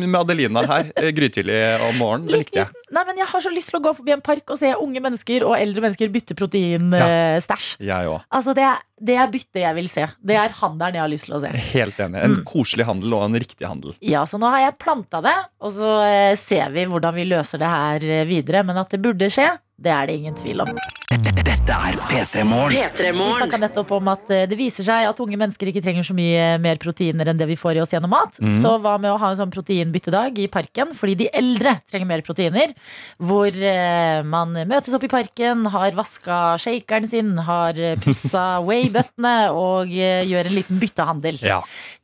Speaker 6: med Adelina her eh, grytidlig om morgenen. Det likte jeg.
Speaker 4: Nei, men Jeg har så lyst til å gå forbi en park og se unge mennesker og eldre mennesker bytte proteinstæsj.
Speaker 6: Jeg òg.
Speaker 4: Altså, det, er- det er byttet jeg vil se. Det er handelen jeg har lyst til å se.
Speaker 6: Helt enig. En koselig handel og en riktig handel.
Speaker 4: Ja, så nå har jeg planta det, og så eh, ser vi hvordan vi løser det her eh, videre. Men at det burde skje, det er det ingen tvil om.
Speaker 2: Dette er P3 Morgen.
Speaker 4: Vi
Speaker 3: P3morgen.
Speaker 4: snakka nettopp om at eh, det viser seg at unge mennesker ikke trenger så mye mer proteiner enn det vi får i oss gjennom mat.
Speaker 6: Mm.
Speaker 4: Så hva med å ha en sånn proteinbyttedag i parken, fordi de eldre trenger mer proteiner. Hvor eh, man møtes opp i parken, har vaska shakeren sin, har eh, pussa Way-bøttene og gjør en liten byttehandel.
Speaker 6: Ja.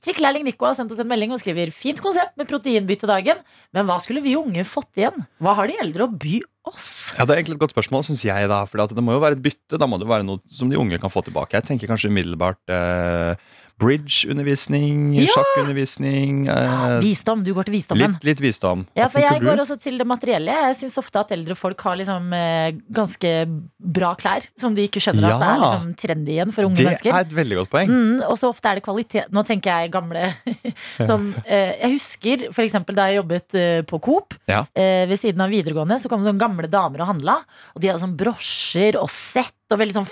Speaker 4: Trikkelærling Nico har sendt oss en melding og skriver fint konsept med proteinbyttedagen, men hva skulle vi unge fått igjen? Hva har de eldre å by oss?
Speaker 6: Ja, Det er egentlig et godt spørsmål, syns jeg. da For det må jo være et bytte. Da må det være noe som de unge kan få tilbake. Jeg tenker kanskje umiddelbart eh, bridge-undervisning,
Speaker 4: Ja!
Speaker 6: sjakkundervisning. Eh,
Speaker 4: Visdom. Du går til visdommen.
Speaker 6: litt, litt visdom.
Speaker 4: Ja, for jeg går også til det materielle. Jeg syns ofte at eldre folk har liksom eh, ganske bra klær som de ikke skjønner at det er
Speaker 6: Ja.
Speaker 4: liksom trendy igjen for unge
Speaker 6: Det
Speaker 4: mennesker.
Speaker 6: er et veldig godt poeng.
Speaker 4: Mm, og så ofte er det kvalitet Nå tenker jeg gamle sånn, eh, Jeg husker eksempel da jeg jobbet eh, på Coop
Speaker 6: Ja.
Speaker 4: eh, ved siden av videregående, så kom det sånne gamle damer og handla. Og de hadde sånn brosjer og sett og veldig sånn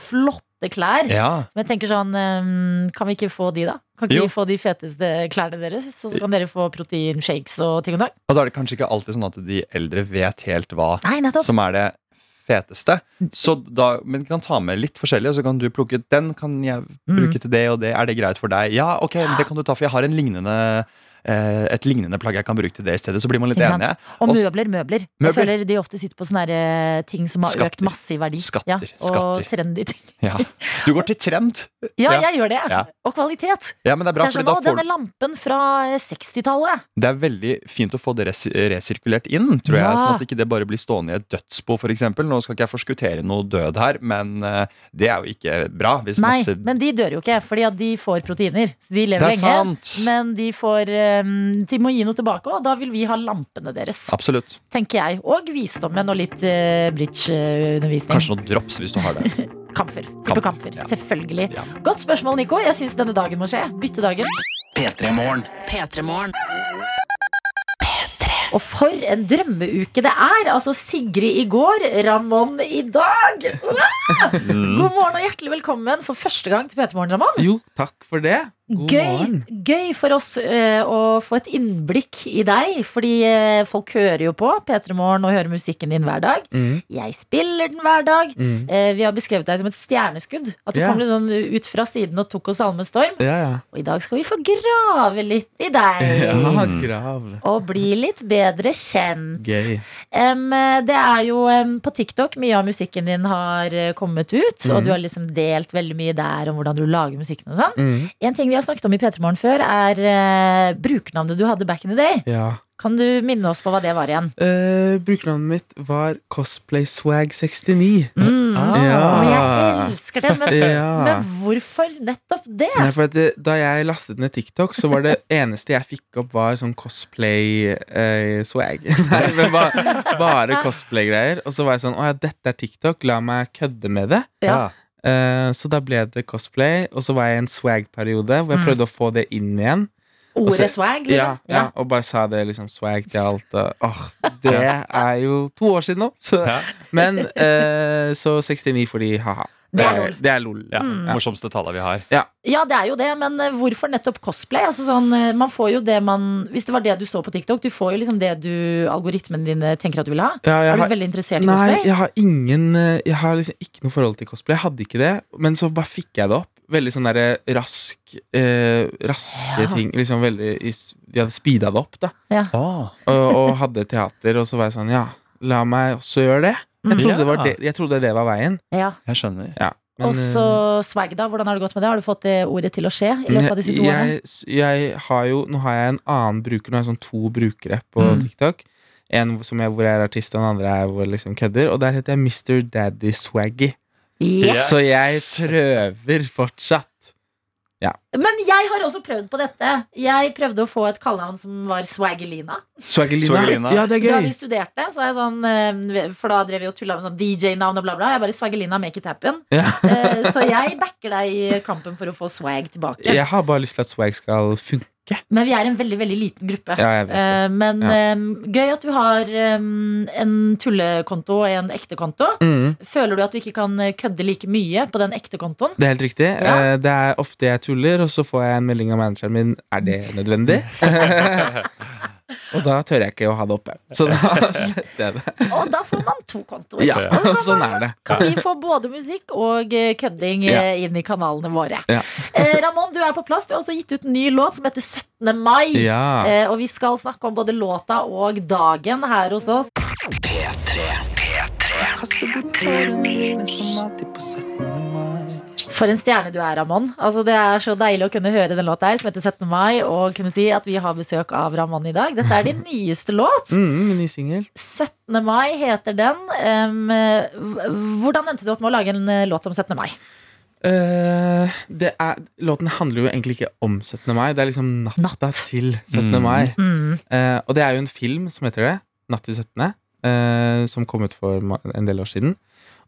Speaker 4: flotte klær.
Speaker 6: Ja,
Speaker 4: Men jeg tenker sånn eh, Kan vi ikke få de, da? Kan ikke
Speaker 6: Jo.
Speaker 4: vi få de feteste klærne deres? Så, så kan dere få proteinshakes og ting og tang?
Speaker 6: Og da er det kanskje ikke alltid sånn at de eldre vet helt hva
Speaker 4: Nei,
Speaker 6: som er det feteste. Så da, men kan ta med litt forskjellig, og så kan du plukke Den kan jeg
Speaker 4: Mm.
Speaker 6: bruke til det og det. Er det greit for deg? Ja, ok, ja. det kan du ta, for jeg har en lignende et lignende plagg jeg kan bruke til det i stedet. Så blir man litt enige.
Speaker 4: Og
Speaker 6: møbler,
Speaker 4: møbler, møbler. Jeg føler de ofte sitter på sånne eh, ting som har økt masse i verdi.
Speaker 6: Skatter,
Speaker 4: Ja, og
Speaker 6: skatter.
Speaker 4: trendy ting.
Speaker 6: Ja. Du går til trend.
Speaker 4: Ja, jeg gjør det. Og kvalitet.
Speaker 6: Ja, men det er bra,
Speaker 4: det er sånn,
Speaker 6: får
Speaker 4: denne lampen fra eh, 60-tallet.
Speaker 6: Det er veldig fint å få det res resirkulert inn, tror jeg. Sånn at ikke det bare blir stående i et dødsbo, f.eks. Nå skal ikke jeg forskuttere noe død her, men eh, det er jo ikke bra. Hvis
Speaker 4: Nei,
Speaker 6: masse
Speaker 4: men de dør jo ikke, fordi at de får proteiner. Så de lever
Speaker 6: er
Speaker 4: lenge.
Speaker 6: sant.
Speaker 4: Men de får eh, De må gi noe tilbake, og da vil vi ha lampene deres.
Speaker 6: Absolutt.
Speaker 4: Tenker jeg. Og visdommen og litt uh, bridge-undervisning.
Speaker 6: Kanskje noen drops hvis du har det.
Speaker 4: Kamfer. Type kamfer.
Speaker 6: ja.
Speaker 4: Selvfølgelig.
Speaker 6: Ja.
Speaker 4: Godt spørsmål, Nico. Jeg syns denne dagen må skje. Byttedagen.
Speaker 2: P3 Morgen.
Speaker 3: P3morgen.
Speaker 4: Og for en drømmeuke det er! Altså Sigrid i går, Ramón i dag.
Speaker 6: Mm.
Speaker 4: God morgen og hjertelig velkommen for første gang til P3 Morgen, Ramón.
Speaker 8: Jo, takk for det.
Speaker 4: Gøy, gøy for oss eh, å få et innblikk i deg, fordi eh, folk hører jo på P3 Morgen og hører musikken din hver dag.
Speaker 8: Mm,
Speaker 4: Jeg spiller den hver dag.
Speaker 8: mm.
Speaker 4: Eh, vi har beskrevet deg som et stjerneskudd. At du
Speaker 8: yeah.
Speaker 4: kom litt sånn ut fra siden og tok oss alle med storm.
Speaker 8: Yeah, yeah.
Speaker 4: Og i dag skal vi få grave litt i deg.
Speaker 8: Ja, grav.
Speaker 4: Og bli litt bedre kjent.
Speaker 8: Gøy.
Speaker 4: Em, det er jo um, på TikTok mye av musikken din har kommet ut. Og
Speaker 8: Mhm.
Speaker 4: du har liksom delt veldig mye der om hvordan du lager musikken og sånn.
Speaker 8: Mm,
Speaker 4: En ting vi har snakket om i P3 Morgen før, er eh, brukernavnet du hadde back in the day.
Speaker 8: ja.
Speaker 4: Kan du minne oss på hva det var igjen?
Speaker 8: Uh, brukernavnet mitt var CosplaySwag69.
Speaker 4: Mm.
Speaker 8: Ja.
Speaker 4: Og jeg elsker det, men,
Speaker 8: Ja.
Speaker 4: men hvorfor nettopp det?
Speaker 8: Nei, det, Da jeg lastet ned TikTok, så var det eneste jeg fikk opp, var sånn cosplay-swag. Nei, men bare, bare cosplay-greier. Og så var jeg sånn Å ja, dette er TikTok, la meg kødde med det.
Speaker 4: Ja.
Speaker 8: Eh, så da ble det cosplay, og så var jeg i en swag-periode hvor jeg
Speaker 4: Mm.
Speaker 8: prøvde å få det inn igjen.
Speaker 4: Ordet swag? Liksom?
Speaker 8: ja, Og bare sa det liksom swag til alt. Og, åh, det er jo to år siden nå. Så.
Speaker 6: Ja.
Speaker 8: Men uh, så 69 fordi ha-ha.
Speaker 4: Det er lol.
Speaker 8: Det er lol.
Speaker 6: Ja,
Speaker 4: Mm.
Speaker 6: Morsomste tallet vi har.
Speaker 4: Ja, det er jo det, men eh, hvorfor nettopp cosplay? Altså sånn, eh, man får jo det man Hvis det var det du så på TikTok, du får jo liksom det du algoritmen din eh, tenker at du vil ha.
Speaker 8: Ja,
Speaker 4: Er du
Speaker 8: har-
Speaker 4: veldig interessert i
Speaker 8: Nei,
Speaker 4: cosplay?
Speaker 8: jeg har ingen Jeg har liksom ikke noe forhold til cosplay. Jeg hadde ikke det, men så bare fikk jeg det opp. Veldig sånn derre rask eh, Raske
Speaker 4: Ja.
Speaker 8: ting. Liksom veldig De hadde speeda det opp, da.
Speaker 6: Ah.
Speaker 8: Og, og hadde teater, og så var jeg sånn Ja, la meg også gjøre det. Jeg trodde, det, var det, jeg trodde det var veien.
Speaker 4: Ja.
Speaker 6: Jeg skjønner.
Speaker 8: Ja, men,
Speaker 4: Og så swag, da. Hvordan har det gått med det? Har du fått det ordet til å skje i løpet av disse to årene?
Speaker 8: jeg, jeg har jo Nå har jeg en annen bruker. Nå har jeg sånn to brukere på
Speaker 4: Mm.
Speaker 8: TikTok. En som jeg, hvor jeg er artist, og den andre er hvor jeg liksom kødder. Og der heter jeg Mr. Daddy Swaggy.
Speaker 4: Yes.
Speaker 8: Så jeg prøver fortsatt.
Speaker 4: Men jeg har også prøvd på dette. Jeg prøvde å få et kallenavn som var Swaggelina.
Speaker 8: Swaggelina.
Speaker 6: Swaggelina.
Speaker 8: Ja, det er
Speaker 4: Da vi studerte, så er jeg sånn eh, For da drev vi og tulla med sånn DJ-navn og bla, bla. Jeg bare Swaggelina, make it happen.
Speaker 8: Ja.
Speaker 4: Eh, Så jeg backer deg i kampen for å få swag tilbake.
Speaker 8: Jeg har bare lyst til at swag skal funke.
Speaker 4: Men vi er en veldig veldig liten gruppe.
Speaker 8: Ja.
Speaker 4: Eh, Men
Speaker 8: Ja.
Speaker 4: um, gøy at du har um, en tullekonto og en ekte konto.
Speaker 8: Mm,
Speaker 4: Føler du at du ikke kan kødde like mye på den ekte kontoen?
Speaker 8: det er helt riktig.
Speaker 4: Ja.
Speaker 8: Uh, Det er ofte jeg tuller, og så får jeg en melding av manageren min Er det nødvendig. og da tør jeg ikke å ha det oppe. Så da sletter jeg det.
Speaker 4: Og da får man to kontoer.
Speaker 8: Ja,
Speaker 4: Og da
Speaker 8: sånn er det.
Speaker 4: Kan vi få både musikk og eh, kødding
Speaker 8: Ja.
Speaker 4: eh, inn i kanalene våre.
Speaker 8: Ja.
Speaker 4: Eh, Ramón, du er på plass. Du har også gitt ut en ny låt som heter 17. mai.
Speaker 8: Ja.
Speaker 4: Eh, og vi skal snakke om både låta og dagen her hos oss. For en stjerne du er, Ramón. Altså, det er så deilig å kunne høre den låta her som heter 17. mai, og kunne si at vi har besøk av Ramón i dag. Dette er din nyeste låt.
Speaker 8: Mm, ny singel.
Speaker 4: 17. mai heter den. Um, hvordan endte du opp med å lage en eh, låt om 17. mai?
Speaker 8: Uh, det er, låten handler jo egentlig ikke om 17. mai. Det er liksom natta til 17.
Speaker 6: Mm.
Speaker 8: mai.
Speaker 4: Mm.
Speaker 8: Uh, og det er jo en film som heter det. Natt til 17. Uh, som kom ut for en del år siden.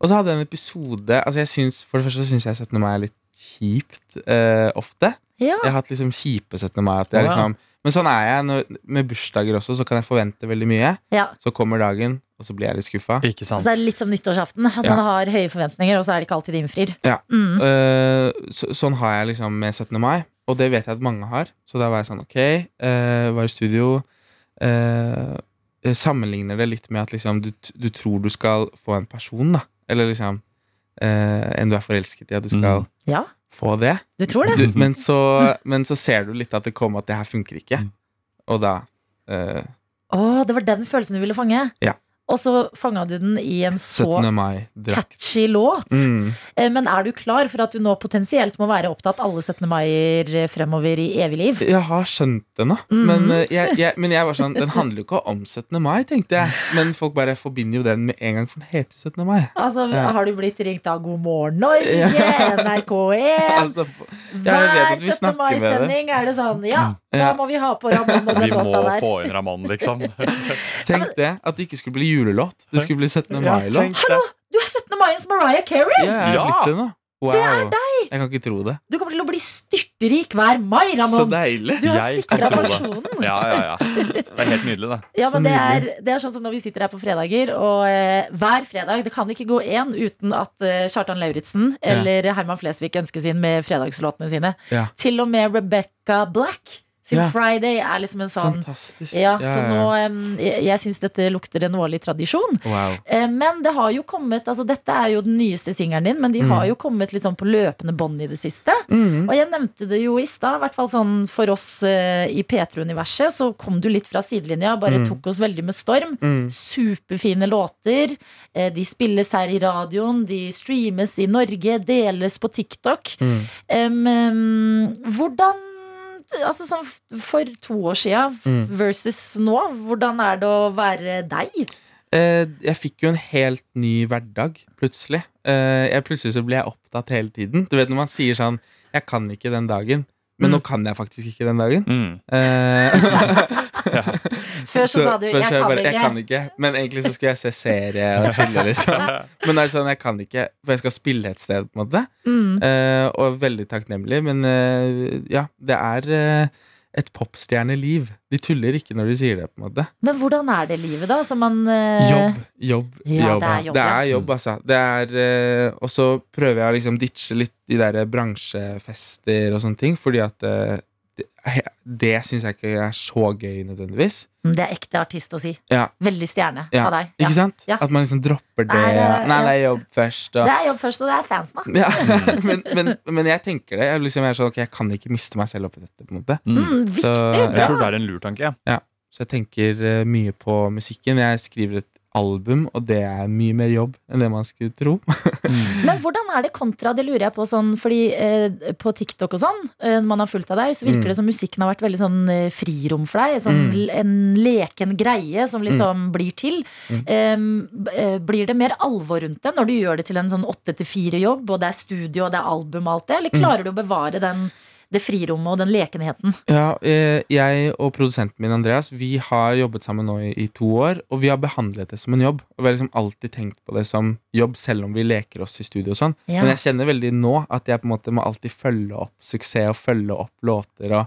Speaker 8: Og så hadde jeg en episode Altså jeg synes, For det første så syns jeg 17. mai er litt kjipt eh, ofte.
Speaker 4: Ja.
Speaker 8: Jeg har hatt liksom kjipe 17. mai. At jeg
Speaker 6: ja.
Speaker 8: liksom, men sånn er jeg. Når, med bursdager også, så kan jeg forvente veldig mye.
Speaker 4: ja.
Speaker 8: Så kommer dagen, og så blir jeg litt skuffa.
Speaker 4: Så det er litt som nyttårsaften. At
Speaker 8: Ja.
Speaker 4: man har høye forventninger, og så er det ikke alltid de innfrir.
Speaker 8: Ja.
Speaker 4: Mm.
Speaker 8: Uh, så, sånn har jeg liksom med 17. mai, og det vet jeg at mange har. Så da var jeg sånn, ok, uh, var i studio. Uh, sammenligner det litt med at liksom, du, du tror du skal få en person, da. Eller liksom eh, en du er forelsket i, at du skal
Speaker 6: Mm.
Speaker 4: Ja,
Speaker 8: få det.
Speaker 4: du tror det?
Speaker 8: Du, men, så, men så ser du litt at det kommer at det her funker ikke.
Speaker 6: Mm.
Speaker 8: Og da eh,
Speaker 4: Å, det var den følelsen du ville fange?
Speaker 8: Ja.
Speaker 4: Og så fanga du den i en så
Speaker 8: 17. mai-drakt.
Speaker 4: catchy låt.
Speaker 8: Mm.
Speaker 4: Eh, Men er du klar for at du nå potensielt må være opptatt alle 17. maier eh, fremover i evig liv?
Speaker 8: Jeg har skjønt det nå.
Speaker 4: Mm.
Speaker 8: Men, eh, jeg, jeg, men jeg var sånn Den handler jo ikke om 17. mai, tenkte jeg. Men folk bare forbinder jo den med en gang, for den heter 17. mai.
Speaker 4: Altså,
Speaker 8: Ja.
Speaker 4: Har du blitt ringt av God morgen Norge, NRK1?
Speaker 8: Altså,
Speaker 4: Hver 17.
Speaker 8: snakker med det.
Speaker 4: mai-sending er det sånn Ja, da
Speaker 8: Ja.
Speaker 4: må vi ha på Ramón og
Speaker 6: Vi
Speaker 4: den
Speaker 6: må
Speaker 4: låta der.
Speaker 6: få inn Ramón, liksom.
Speaker 8: Tenk det, at det ikke skulle bli julelåt. Det skulle bli 17. Mai-låt.
Speaker 6: tenk.
Speaker 4: Du er 17. maiens Mariah Carey!
Speaker 8: Ja, jeg er
Speaker 6: Ja.
Speaker 8: blitt det nå. Wow.
Speaker 4: Det er deg!
Speaker 8: Jeg kan ikke tro det.
Speaker 4: Du kommer til å bli styrtrik hver mai,
Speaker 8: Så deilig.
Speaker 4: Du har sikra pensjonen.
Speaker 6: Ja, ja, ja. Det er helt nydelig, det.
Speaker 4: Ja, men det er, det er sånn som når vi sitter her på fredager, og eh, hver fredag Det kan ikke gå én uten at eh, Kjartan Lauritzen
Speaker 8: Ja.
Speaker 4: eller Herman Flesvig ønsker sin med fredagslåtene sine.
Speaker 8: Ja.
Speaker 4: Til og med Rebecca Black sin
Speaker 8: Ja.
Speaker 4: Friday er liksom en sånn
Speaker 8: Fantastisk.
Speaker 4: Ja, så nå um, Jeg, jeg syns dette lukter en årlig tradisjon.
Speaker 8: Wow.
Speaker 4: Uh, Men det har jo kommet altså Dette er jo den nyeste singelen din, men de
Speaker 8: Mm.
Speaker 4: har jo kommet litt sånn på løpende bånd i det siste.
Speaker 8: Mm.
Speaker 4: Og jeg nevnte det jo i stad, i hvert fall sånn for oss uh, i P3-universet, så kom du litt fra sidelinja, bare
Speaker 8: Mm.
Speaker 4: tok oss veldig med storm.
Speaker 8: Mm.
Speaker 4: Superfine låter. Uh, De spilles her i radioen, de streames i Norge, deles på TikTok.
Speaker 8: Um,
Speaker 4: em, hvordan Altså sånn for to år sia
Speaker 8: Mm.
Speaker 4: versus nå, hvordan er det å være deg?
Speaker 8: Eh, jeg fikk jo en helt ny hverdag, plutselig. Eh, jeg, plutselig så ble jeg opptatt hele tiden. Du vet når man sier sånn Jeg kan ikke den dagen. Men
Speaker 4: Mm.
Speaker 8: nå kan jeg faktisk ikke den dagen.
Speaker 6: Mm.
Speaker 4: Før så, sa du 'jeg
Speaker 8: så
Speaker 4: kan
Speaker 8: bare,
Speaker 4: ikke'.
Speaker 8: Jeg kan ikke. Men egentlig så skulle jeg se serie og chille, liksom. Men det er sånn, jeg kan ikke, for jeg skal spille et sted, på en måte.
Speaker 4: Mm.
Speaker 8: Uh, og veldig takknemlig. Men uh, ja, det er uh, et popstjerneliv. De tuller ikke når de sier det, på en måte.
Speaker 4: Men hvordan er det livet, da? Som man uh...
Speaker 8: Jobb, jobb,
Speaker 4: Ja,
Speaker 8: jobb.
Speaker 4: det er jobb,
Speaker 8: Det er jobb, altså. Det er, uh, og så prøver jeg å liksom ditche litt de der bransjefester og sånne ting, fordi at eh, det, det syns jeg ikke er så gøy nødvendigvis.
Speaker 4: Det er ekte artist å si.
Speaker 8: Ja.
Speaker 4: Veldig stjerne
Speaker 8: Ja,
Speaker 4: av deg.
Speaker 8: Ikke sant?
Speaker 4: Ja.
Speaker 8: At man liksom dropper det.
Speaker 4: Nei, det-
Speaker 8: Nei, det er jobb først. Og,
Speaker 4: Det er jobb først, og det er fansen, da.
Speaker 8: ja. men, men, men jeg tenker det. Jeg, liksom, jeg er sånn, okay, jeg kan ikke miste meg selv oppi dette. på en måte
Speaker 6: Mm.
Speaker 4: Mm, viktig.
Speaker 8: Så,
Speaker 6: Jeg tror det er en lur tanke. Ja.
Speaker 8: Så jeg tenker eh, mye på musikken. Jeg skriver et album, og det er mye mer jobb enn det man skulle tro.
Speaker 4: Men hvordan er det kontra, det lurer jeg på sånn, fordi eh, på TikTok og sånn, eh, når man har fulgt deg der, så virker
Speaker 8: Mm.
Speaker 4: det som musikken har vært veldig sånn eh, frirom for deg. Sånn,
Speaker 8: Mm.
Speaker 4: En leken greie som liksom blir til.
Speaker 8: Mm.
Speaker 4: Eh, blir det mer alvor rundt det når du gjør det til en sånn åtte til fire-jobb, og det er studio og det er album og alt det, eller
Speaker 8: Mm.
Speaker 4: klarer du å bevare den, det frirommet og den lekenheten?
Speaker 8: Ja, eh, jeg og produsenten min Andreas Vi har jobbet sammen nå i, i to år, og vi har behandlet det som en jobb. Og vi har liksom alltid tenkt på det som jobb, selv om vi leker oss i studio og sånn.
Speaker 4: Ja.
Speaker 8: Men jeg kjenner veldig nå at jeg på en måte må alltid følge opp suksess og følge opp låter. Og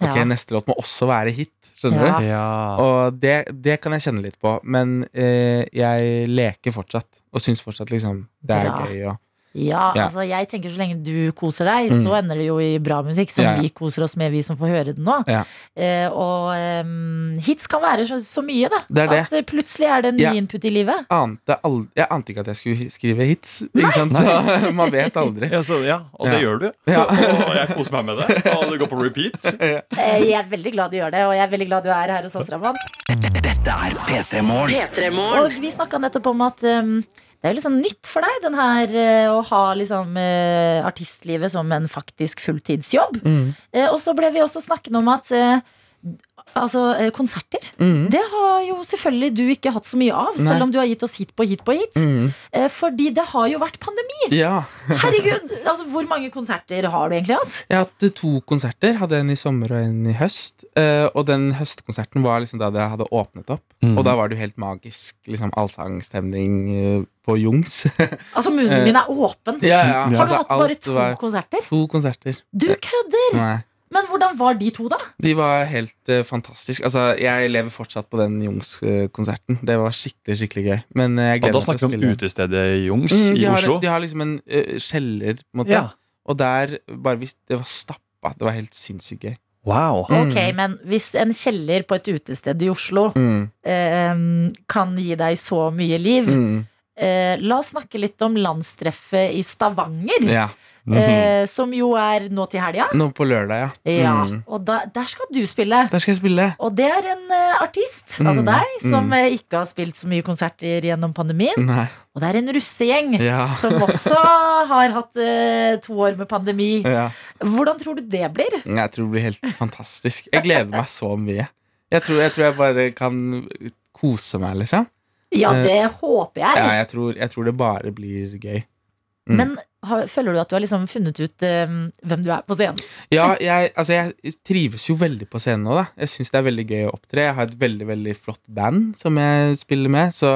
Speaker 8: ok,
Speaker 4: Ja.
Speaker 8: neste låt må også være hit. Skjønner
Speaker 4: Ja.
Speaker 8: du?
Speaker 6: Ja.
Speaker 8: Og det, det kan jeg kjenne litt på. Men eh, jeg leker fortsatt, og syns fortsatt liksom det er
Speaker 4: Bra.
Speaker 8: gøy. Og,
Speaker 4: Ja,
Speaker 8: Ja.
Speaker 4: altså jeg tenker så lenge du koser deg,
Speaker 8: Mm.
Speaker 4: så ender det jo i bra musikk som
Speaker 8: Ja, ja.
Speaker 4: vi koser oss med, vi som får høre den nå.
Speaker 8: Ja.
Speaker 4: Eh, og um, hits kan være så, så mye, da.
Speaker 8: Det er det.
Speaker 4: At eh, plutselig er det en ny
Speaker 8: Ja.
Speaker 4: input i livet.
Speaker 8: ante jeg ante ikke at jeg skulle skrive hits. Ikke sant? Så man vet aldri.
Speaker 6: Ja, så, ja, og det
Speaker 8: Ja.
Speaker 6: gjør du.
Speaker 8: Ja.
Speaker 6: Og jeg koser meg med det. Og det går på repeat.
Speaker 4: Eh, jeg er veldig glad du gjør det, og jeg er veldig glad du er her hos oss, Raman.
Speaker 2: Dette er P3 Morgen.
Speaker 4: Og vi snakka nettopp om at em, det er jo sånn nytt for deg, den her eh, å ha liksom eh, artistlivet som en faktisk fulltidsjobb.
Speaker 8: Mm.
Speaker 4: Eh, og så ble vi også snakkende om at Altså, eh, konserter.
Speaker 8: Mm.
Speaker 4: Det har jo selvfølgelig du ikke hatt så mye av,
Speaker 8: Nei.
Speaker 4: selv om du har gitt oss hit på hit på hit.
Speaker 8: Mm.
Speaker 4: Eh, fordi det har jo vært pandemi.
Speaker 8: Ja.
Speaker 4: Herregud, altså Hvor mange konserter har du egentlig hatt?
Speaker 8: Jeg har hatt eh, to konserter. Hadde en i sommer og en i høst. Eh, og den høstkonserten var liksom da det hadde åpnet opp.
Speaker 6: Mm.
Speaker 8: Og da var det jo helt magisk. Liksom Allsangstemning på Jungs.
Speaker 4: Altså Munnen min er åpen.
Speaker 8: ja, ja.
Speaker 4: Har du
Speaker 8: Altså,
Speaker 4: hatt bare to
Speaker 8: var-
Speaker 4: konserter?
Speaker 8: To konserter.
Speaker 4: Du kødder!
Speaker 8: Nei.
Speaker 4: Men hvordan var de to, da?
Speaker 8: De var helt uh, fantastiske. Altså, jeg lever fortsatt på den Jungs-konserten. Det var skikkelig skikkelig gøy. Men eh, jeg
Speaker 6: Og da snakker vi om utestedet Jungs
Speaker 8: Mm,
Speaker 6: i
Speaker 8: har,
Speaker 6: Oslo.
Speaker 8: de har liksom en uh, kjeller, på en måte.
Speaker 6: Ja.
Speaker 8: Og der bare hvis Det var stappa. Det var helt sinnssykt gøy.
Speaker 6: Wow.
Speaker 8: Mm.
Speaker 4: Ok, men hvis en kjeller på et utested i Oslo
Speaker 8: Mm.
Speaker 4: uh, kan gi deg så mye liv
Speaker 8: Mm.
Speaker 4: eh, La oss snakke litt om landstreffet i Stavanger.
Speaker 8: Ja.
Speaker 6: Mhm.
Speaker 4: eh, som jo er nå til helga.
Speaker 8: Nå på lørdag, ja.
Speaker 4: Ja,
Speaker 8: Mm.
Speaker 4: og da, der skal du spille.
Speaker 8: Der skal jeg spille.
Speaker 4: Og det er en uh, artist,
Speaker 8: Mm,
Speaker 4: altså deg, som
Speaker 8: mm.
Speaker 4: eh, ikke har spilt så mye konserter gjennom pandemien.
Speaker 8: Nei.
Speaker 4: Og det er en russegjeng
Speaker 8: Ja.
Speaker 4: som også har hatt eh, to år med pandemi.
Speaker 8: ja.
Speaker 4: Hvordan tror du det blir?
Speaker 8: Jeg tror det blir helt fantastisk. Jeg gleder meg så mye. Jeg tror jeg, tror jeg bare kan kose meg, liksom.
Speaker 4: Ja,
Speaker 8: Eh,
Speaker 4: det håper jeg.
Speaker 8: Ja, jeg, tror, jeg tror det bare blir gøy. Mm.
Speaker 4: Men har, føler du at du har liksom funnet ut eh, hvem du er på scenen?
Speaker 8: Ja, jeg, altså jeg trives jo veldig på scenen nå, da. Jeg syns det er veldig gøy å opptre. Jeg har et veldig veldig flott band som jeg spiller med, så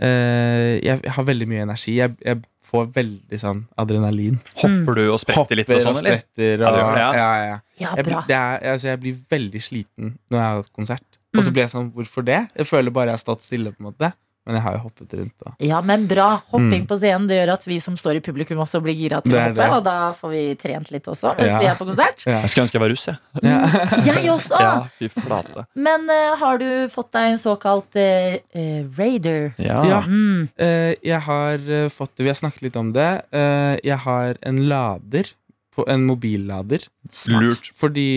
Speaker 8: eh, jeg har veldig mye energi. Jeg, jeg får veldig sånn adrenalin.
Speaker 6: Hopper du og spretter litt og sånn, eller?
Speaker 8: spretter.
Speaker 6: Ja,
Speaker 8: Og,
Speaker 6: det,
Speaker 8: ja.
Speaker 6: ja.
Speaker 8: Ja,
Speaker 4: Ja,
Speaker 8: Jeg,
Speaker 4: bra.
Speaker 8: det er, altså, jeg blir veldig sliten når jeg har hatt konsert. Og
Speaker 4: Mm.
Speaker 8: så blir jeg sånn, hvorfor det? Jeg føler bare jeg har stått stille, på en måte. Men jeg har jo hoppet rundt. Da.
Speaker 4: Ja, men bra. Hopping
Speaker 8: Mm.
Speaker 4: på scenen det gjør at vi som står i publikum, også blir gira til
Speaker 8: Det
Speaker 4: å hoppe. Og da får vi trent litt også, mens
Speaker 8: Ja.
Speaker 4: vi er på konsert.
Speaker 8: Ja.
Speaker 6: Jeg skulle ønske jeg var russ, jeg.
Speaker 4: Jeg også!
Speaker 6: Ja, fy flate.
Speaker 4: Men uh, har du fått deg en såkalt uh, uh, raider?
Speaker 6: Ja.
Speaker 8: Ja.
Speaker 4: Mm.
Speaker 8: Eh, jeg har fått det, vi har snakket litt om det. Eh, jeg har en lader, på, en mobillader.
Speaker 6: Lurt.
Speaker 8: Fordi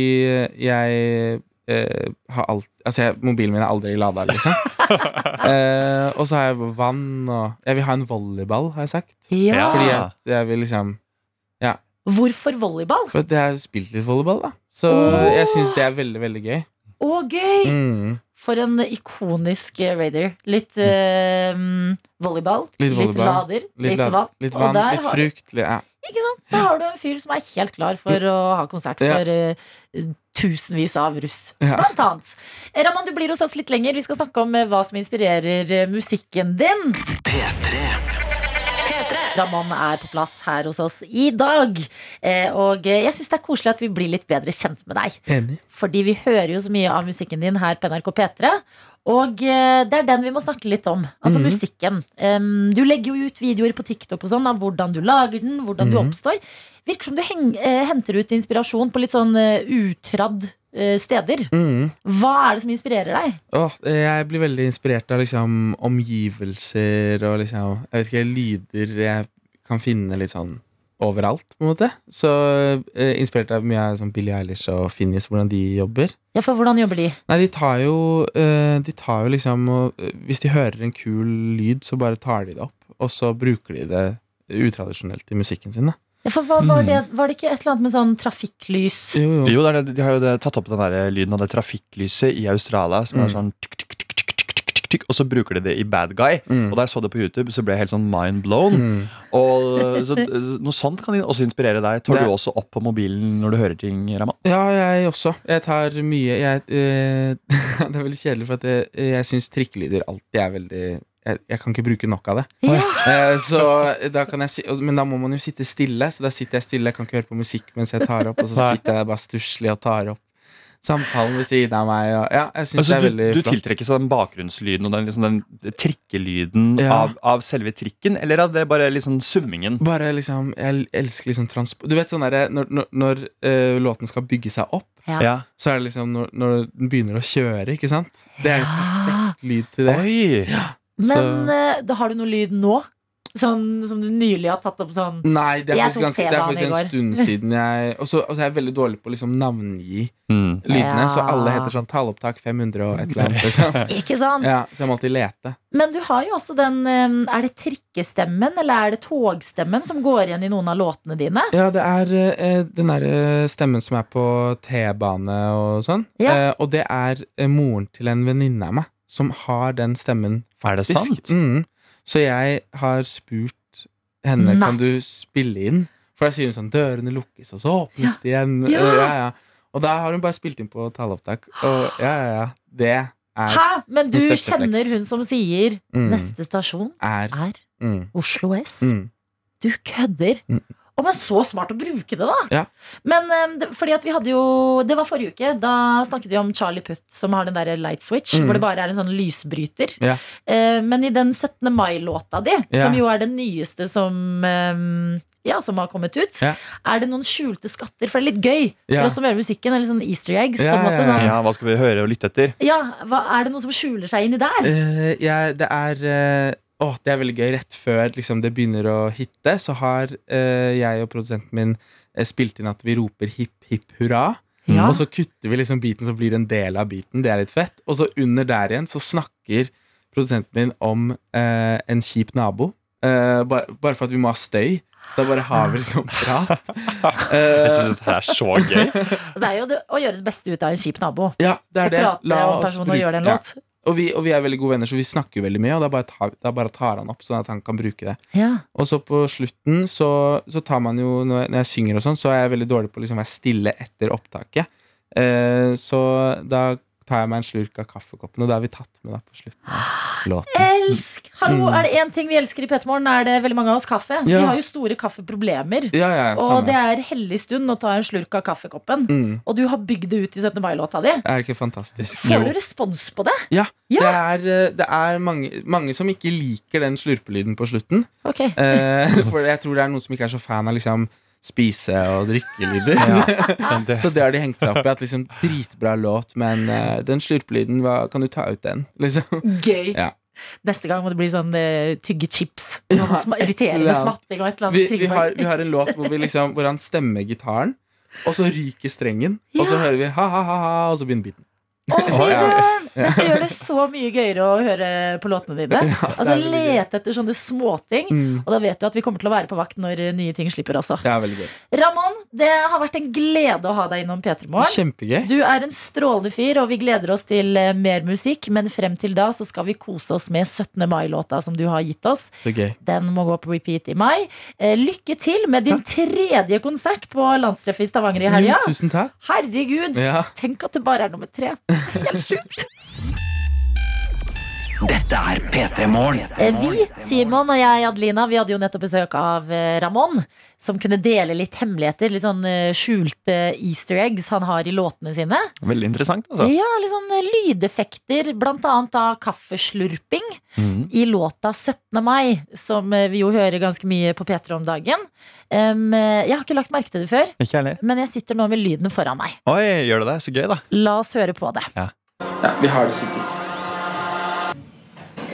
Speaker 8: jeg eh, har alt Altså, jeg, mobilen min er aldri lada, liksom. uh, og så har jeg vann og Jeg vil ha en volleyball, har jeg sagt.
Speaker 4: Ja.
Speaker 6: Ja.
Speaker 8: Fordi jeg, jeg vil liksom
Speaker 4: Hvorfor volleyball?
Speaker 8: For at jeg har spilt litt volleyball, da. Så
Speaker 4: oh.
Speaker 8: jeg syns det er veldig, veldig gøy.
Speaker 4: Å, gøy!
Speaker 8: Mm.
Speaker 4: For en ikonisk eh, raider. Litt mm, volleyball,
Speaker 8: Litt
Speaker 4: litt, lader, litt,
Speaker 8: Litt,
Speaker 4: vann.
Speaker 8: litt,
Speaker 4: Og
Speaker 8: vann,
Speaker 4: der
Speaker 8: litt frukt. Litt, ja.
Speaker 4: Ikke sant? Da har du en fyr som er helt klar for å ha konsert for tusenvis av russ.
Speaker 8: Ja.
Speaker 4: Blant annet. Raman, du blir hos oss litt lenger. Vi skal snakke om eh, hva som inspirerer eh, musikken din.
Speaker 2: P3.
Speaker 4: Raman er på plass her hos oss i dag. Eh, og eh, jeg syns det er koselig at vi blir litt bedre kjent med deg.
Speaker 8: Enig.
Speaker 4: Fordi vi hører jo så mye av musikken din her på NRK P3. Og eh, det er den vi må snakke litt om. Altså
Speaker 8: Mhm.
Speaker 4: musikken. Du legger jo ut videoer på TikTok og sånn av hvordan du lager den, hvordan du
Speaker 8: Mhm.
Speaker 4: oppstår. Virker som du henter ut inspirasjon på litt sånn utradd steder.
Speaker 8: Mm.
Speaker 4: Hva er det som inspirerer deg?
Speaker 8: Åh, jeg blir veldig inspirert av liksom omgivelser og liksom Jeg vet ikke, lyder jeg kan finne litt sånn overalt, på en måte. Så eh, inspirert av mye av sånn Billie Eilish og Finnis, hvordan de jobber.
Speaker 4: Ja, for hvordan jobber de?
Speaker 8: Nei, de tar jo eh, De tar jo liksom og, eh, Hvis de hører en kul lyd, så bare tar de det opp, og så bruker de det utradisjonelt i musikken sin. Da.
Speaker 4: Ja, for hva, var, det, var det ikke et eller annet med sånn trafikklys?
Speaker 8: Jo, jo.
Speaker 6: Jo, det er de har jo det, tatt opp den der lyden av det trafikklyset i Australia. Som
Speaker 8: Mm.
Speaker 6: er sånn tikk, tikk, tikk, Og så bruker de det i Bad Guy.
Speaker 8: Mm.
Speaker 6: Og da jeg så det på YouTube, så ble jeg helt sånn mind blown.
Speaker 8: Mm.
Speaker 6: Og så, Noe sånt kan også inspirere deg. Tar
Speaker 8: Det-
Speaker 6: du også opp på mobilen når du hører ting, Raman?
Speaker 8: Ja, jeg også. Jeg tar mye jeg, øh, Det er veldig kjedelig, for at jeg, jeg syns trikkelyder alltid er veldig jeg, jeg kan ikke bruke nok av det.
Speaker 4: Ja.
Speaker 8: Eh, så da kan jeg si, Men da må man jo sitte stille, så da sitter jeg stille. Jeg kan ikke høre på musikk mens jeg tar opp, og så sitter jeg bare stusslig og tar opp samtalen ved siden av meg. Og, ja, jeg synes
Speaker 6: Altså,
Speaker 8: det er
Speaker 6: du,
Speaker 8: veldig
Speaker 6: du
Speaker 8: flott.
Speaker 6: tiltrekkes av den bakgrunnslyden og den, liksom, den trikkelyden
Speaker 8: Ja.
Speaker 6: av, av selve trikken, eller av det bare liksom summingen?
Speaker 8: Bare liksom Jeg elsker liksom transport Du vet sånn derre når, når, når uh, låten skal bygge seg opp,
Speaker 4: Ja.
Speaker 6: Ja.
Speaker 8: så er det liksom når, når den begynner å kjøre, ikke sant? Det er jo
Speaker 4: Ja.
Speaker 8: perfekt lyd til det.
Speaker 6: Oi!
Speaker 4: Men så... da har du noe lyd nå? Sånn som du nylig har tatt opp sånn
Speaker 8: Nei, det er faktisk, ganske, det er faktisk en stund siden jeg Og så er jeg veldig dårlig på å liksom navngi
Speaker 6: Mm.
Speaker 8: lydene.
Speaker 4: Ja.
Speaker 8: Så alle heter sånn taleopptak 500 og et eller annet. Liksom.
Speaker 4: Ikke sant?
Speaker 8: Ja, så jeg må alltid lete.
Speaker 4: Men du har jo også den eh, Er det trikkestemmen eller er det togstemmen som går igjen i noen av låtene dine?
Speaker 8: Ja, det er eh, den derre stemmen som er på T-bane og sånn.
Speaker 4: Ja.
Speaker 8: Eh, og det er eh, moren til en venninne av meg som har den stemmen.
Speaker 6: Er det sant?
Speaker 8: Mm. Så jeg har spurt henne
Speaker 4: Nei.
Speaker 8: Kan du spille inn. For da sier hun sånn Dørene lukkes, og så åpnes de igjen.
Speaker 4: Ja.
Speaker 8: Ja, ja. Og da har hun bare spilt inn på taleopptak. Og ja, ja, ja. Det er,
Speaker 4: Hæ? Men du kjenner hun som sier
Speaker 8: Mm.
Speaker 4: neste stasjon
Speaker 8: er
Speaker 4: er
Speaker 8: mm,
Speaker 4: Oslo S?
Speaker 8: mm.
Speaker 4: Du kødder! Å, men så smart å bruke det, da!
Speaker 8: Ja.
Speaker 4: Men um, det, fordi at vi hadde jo Det var forrige uke. Da snakket vi om Charlie Puth, som har den der light switch,
Speaker 8: Mm.
Speaker 4: hvor det bare er en sånn lysbryter.
Speaker 8: Ja.
Speaker 4: Uh, men i den 17. mai-låta di,
Speaker 8: Ja.
Speaker 4: som jo er den nyeste som um, ja, som har kommet ut.
Speaker 8: Ja.
Speaker 4: Er det noen skjulte skatter? For det er litt gøy for
Speaker 8: Ja.
Speaker 4: oss som gjør musikken. Eller sånn easter eggs.
Speaker 8: Ja,
Speaker 4: på en måte,
Speaker 8: ja, ja,
Speaker 4: sånn.
Speaker 6: Ja, hva skal vi høre og lytte etter?
Speaker 4: Ja, hva, Er det noe som skjuler seg inni der?
Speaker 8: Uh, det er eh, Åh, det er veldig gøy. Rett før liksom, det begynner å hitte, så har eh, jeg og produsenten min eh, spilt inn at vi roper hipp, hipp hurra.
Speaker 4: Ja.
Speaker 8: Og så kutter vi liksom beaten, så blir det en del av beaten. Det er litt fett. Og så under der igjen så snakker produsenten min om eh, en kjip nabo. Eh, bare, bare for at vi må ha støy. Så da bare har vi liksom prat. Eh,
Speaker 6: Jeg synes dette er så gøy.
Speaker 4: Det er jo det, å gjøre det beste ut av en kjip nabo.
Speaker 8: ja, det er det.
Speaker 4: prate om
Speaker 8: oss
Speaker 4: personen og en
Speaker 8: ja. Og vi, og vi er veldig gode venner, så vi snakker jo veldig mye. Og da bare tar, da bare tar han opp, sånn at han kan bruke det.
Speaker 4: Ja.
Speaker 8: Og så på slutten så, så tar man jo Når jeg, når jeg synger og sånn, så er jeg veldig dårlig på å liksom være stille etter opptaket. Eh, så da tar jeg meg en slurk av kaffekoppen. Og det har vi tatt med da på slutten låten.
Speaker 4: Elsk! Hallo,
Speaker 8: Mm.
Speaker 4: er det én ting vi elsker i P3 Morgen, er det veldig mange av oss kaffe. Vi har jo store kaffeproblemer.
Speaker 8: Ja, ja,
Speaker 4: Og det er hellig stund å ta en slurk av kaffekoppen.
Speaker 8: Mm.
Speaker 4: Og du har bygd det ut i 17. mai-låta di.
Speaker 8: Er det ikke fantastisk?
Speaker 4: Får du respons på det?
Speaker 8: Ja.
Speaker 4: Ja.
Speaker 8: Det er, eh, det er mange, mange som ikke liker den slurpelyden på slutten.
Speaker 4: Okay.
Speaker 8: Eh, for jeg tror det er noen som ikke er så fan av liksom spise- og drikkelyder.
Speaker 6: ja, det,
Speaker 8: Så det har de hengt seg opp i. At liksom Dritbra låt, men uh, den slurpelyden, hva, kan du ta ut den? Liksom.
Speaker 4: Gøy.
Speaker 8: Ja.
Speaker 4: Neste gang må det bli sånn uh, tygge chips. Sånn sm irriterende
Speaker 8: Ja.
Speaker 4: smatting og et eller
Speaker 8: Vi,
Speaker 4: annet.
Speaker 8: vi, har, vi har en låt hvor, vi liksom, hvor han stemmer gitaren, og så ryker strengen. Og så hører vi ha-ha-ha, og så begynner beaten.
Speaker 4: Å, fy søren! Dette gjør det så mye gøyere å høre på låtene dine. Altså. Lete etter sånne småting.
Speaker 8: Mm.
Speaker 4: Og da vet du at vi kommer til å være på vakt når nye ting slipper også.
Speaker 8: Det er veldig gøy.
Speaker 4: Ramón, det har vært en glede å ha deg innom P3 Morgen.
Speaker 8: Kjempegøy.
Speaker 4: Du er en strålende fyr, og vi gleder oss til eh, mer musikk. Men frem til da så skal vi kose oss med 17. mai-låta som du har gitt oss.
Speaker 8: Så gøy.
Speaker 4: Den må gå på repeat i mai. Eh, lykke til med din tredje konsert på landstreffet i Stavanger i helga.
Speaker 8: Tusen takk.
Speaker 4: Herregud! Tenk at det bare er nummer tre. Helt sjukt.
Speaker 2: Dette er P3 Morgen.
Speaker 4: Eh, Vi, Simon og jeg, Adelina, vi hadde jo nettopp besøk av eh, Ramón, som kunne dele litt hemmeligheter. Litt sånn eh, skjulte easter eggs han har i låtene sine.
Speaker 6: veldig interessant, altså.
Speaker 4: Ja, litt sånn lydeffekter, blant annet av kaffeslurping
Speaker 6: mm.
Speaker 4: i låta 17. mai, som vi jo hører ganske mye på P3 om dagen. Jeg har ikke lagt merke til det før,
Speaker 6: Ikke heller.
Speaker 4: men jeg sitter nå med lyden foran meg.
Speaker 6: Oi, gjør det det? Så gøy, da.
Speaker 4: La oss høre på det.
Speaker 8: ja, vi har det sikkert.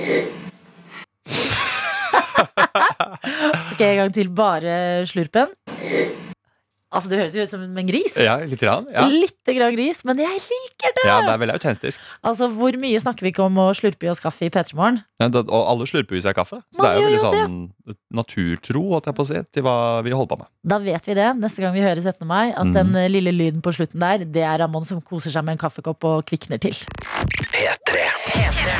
Speaker 4: ok, en gang til. Bare slurpen. Altså, Det høres jo ut som en gris.
Speaker 6: Ja, Litt, grann, ja.
Speaker 4: litt grann gris, men jeg liker det!
Speaker 6: Ja, det er veldig autentisk
Speaker 4: Altså, Hvor mye snakker vi ikke om å slurpe i oss kaffe i P3 Morgen?
Speaker 6: Ja, og alle slurper i seg kaffe. Så det er jo veldig sånn det. naturtro at jeg på å si, til hva vi holder på med.
Speaker 4: Da vet vi det neste gang vi hører 17. mai, at
Speaker 6: mm.
Speaker 4: den mhm. lille lyden på slutten der, det er Ramón som koser seg med en kaffekopp og kvikner til. P3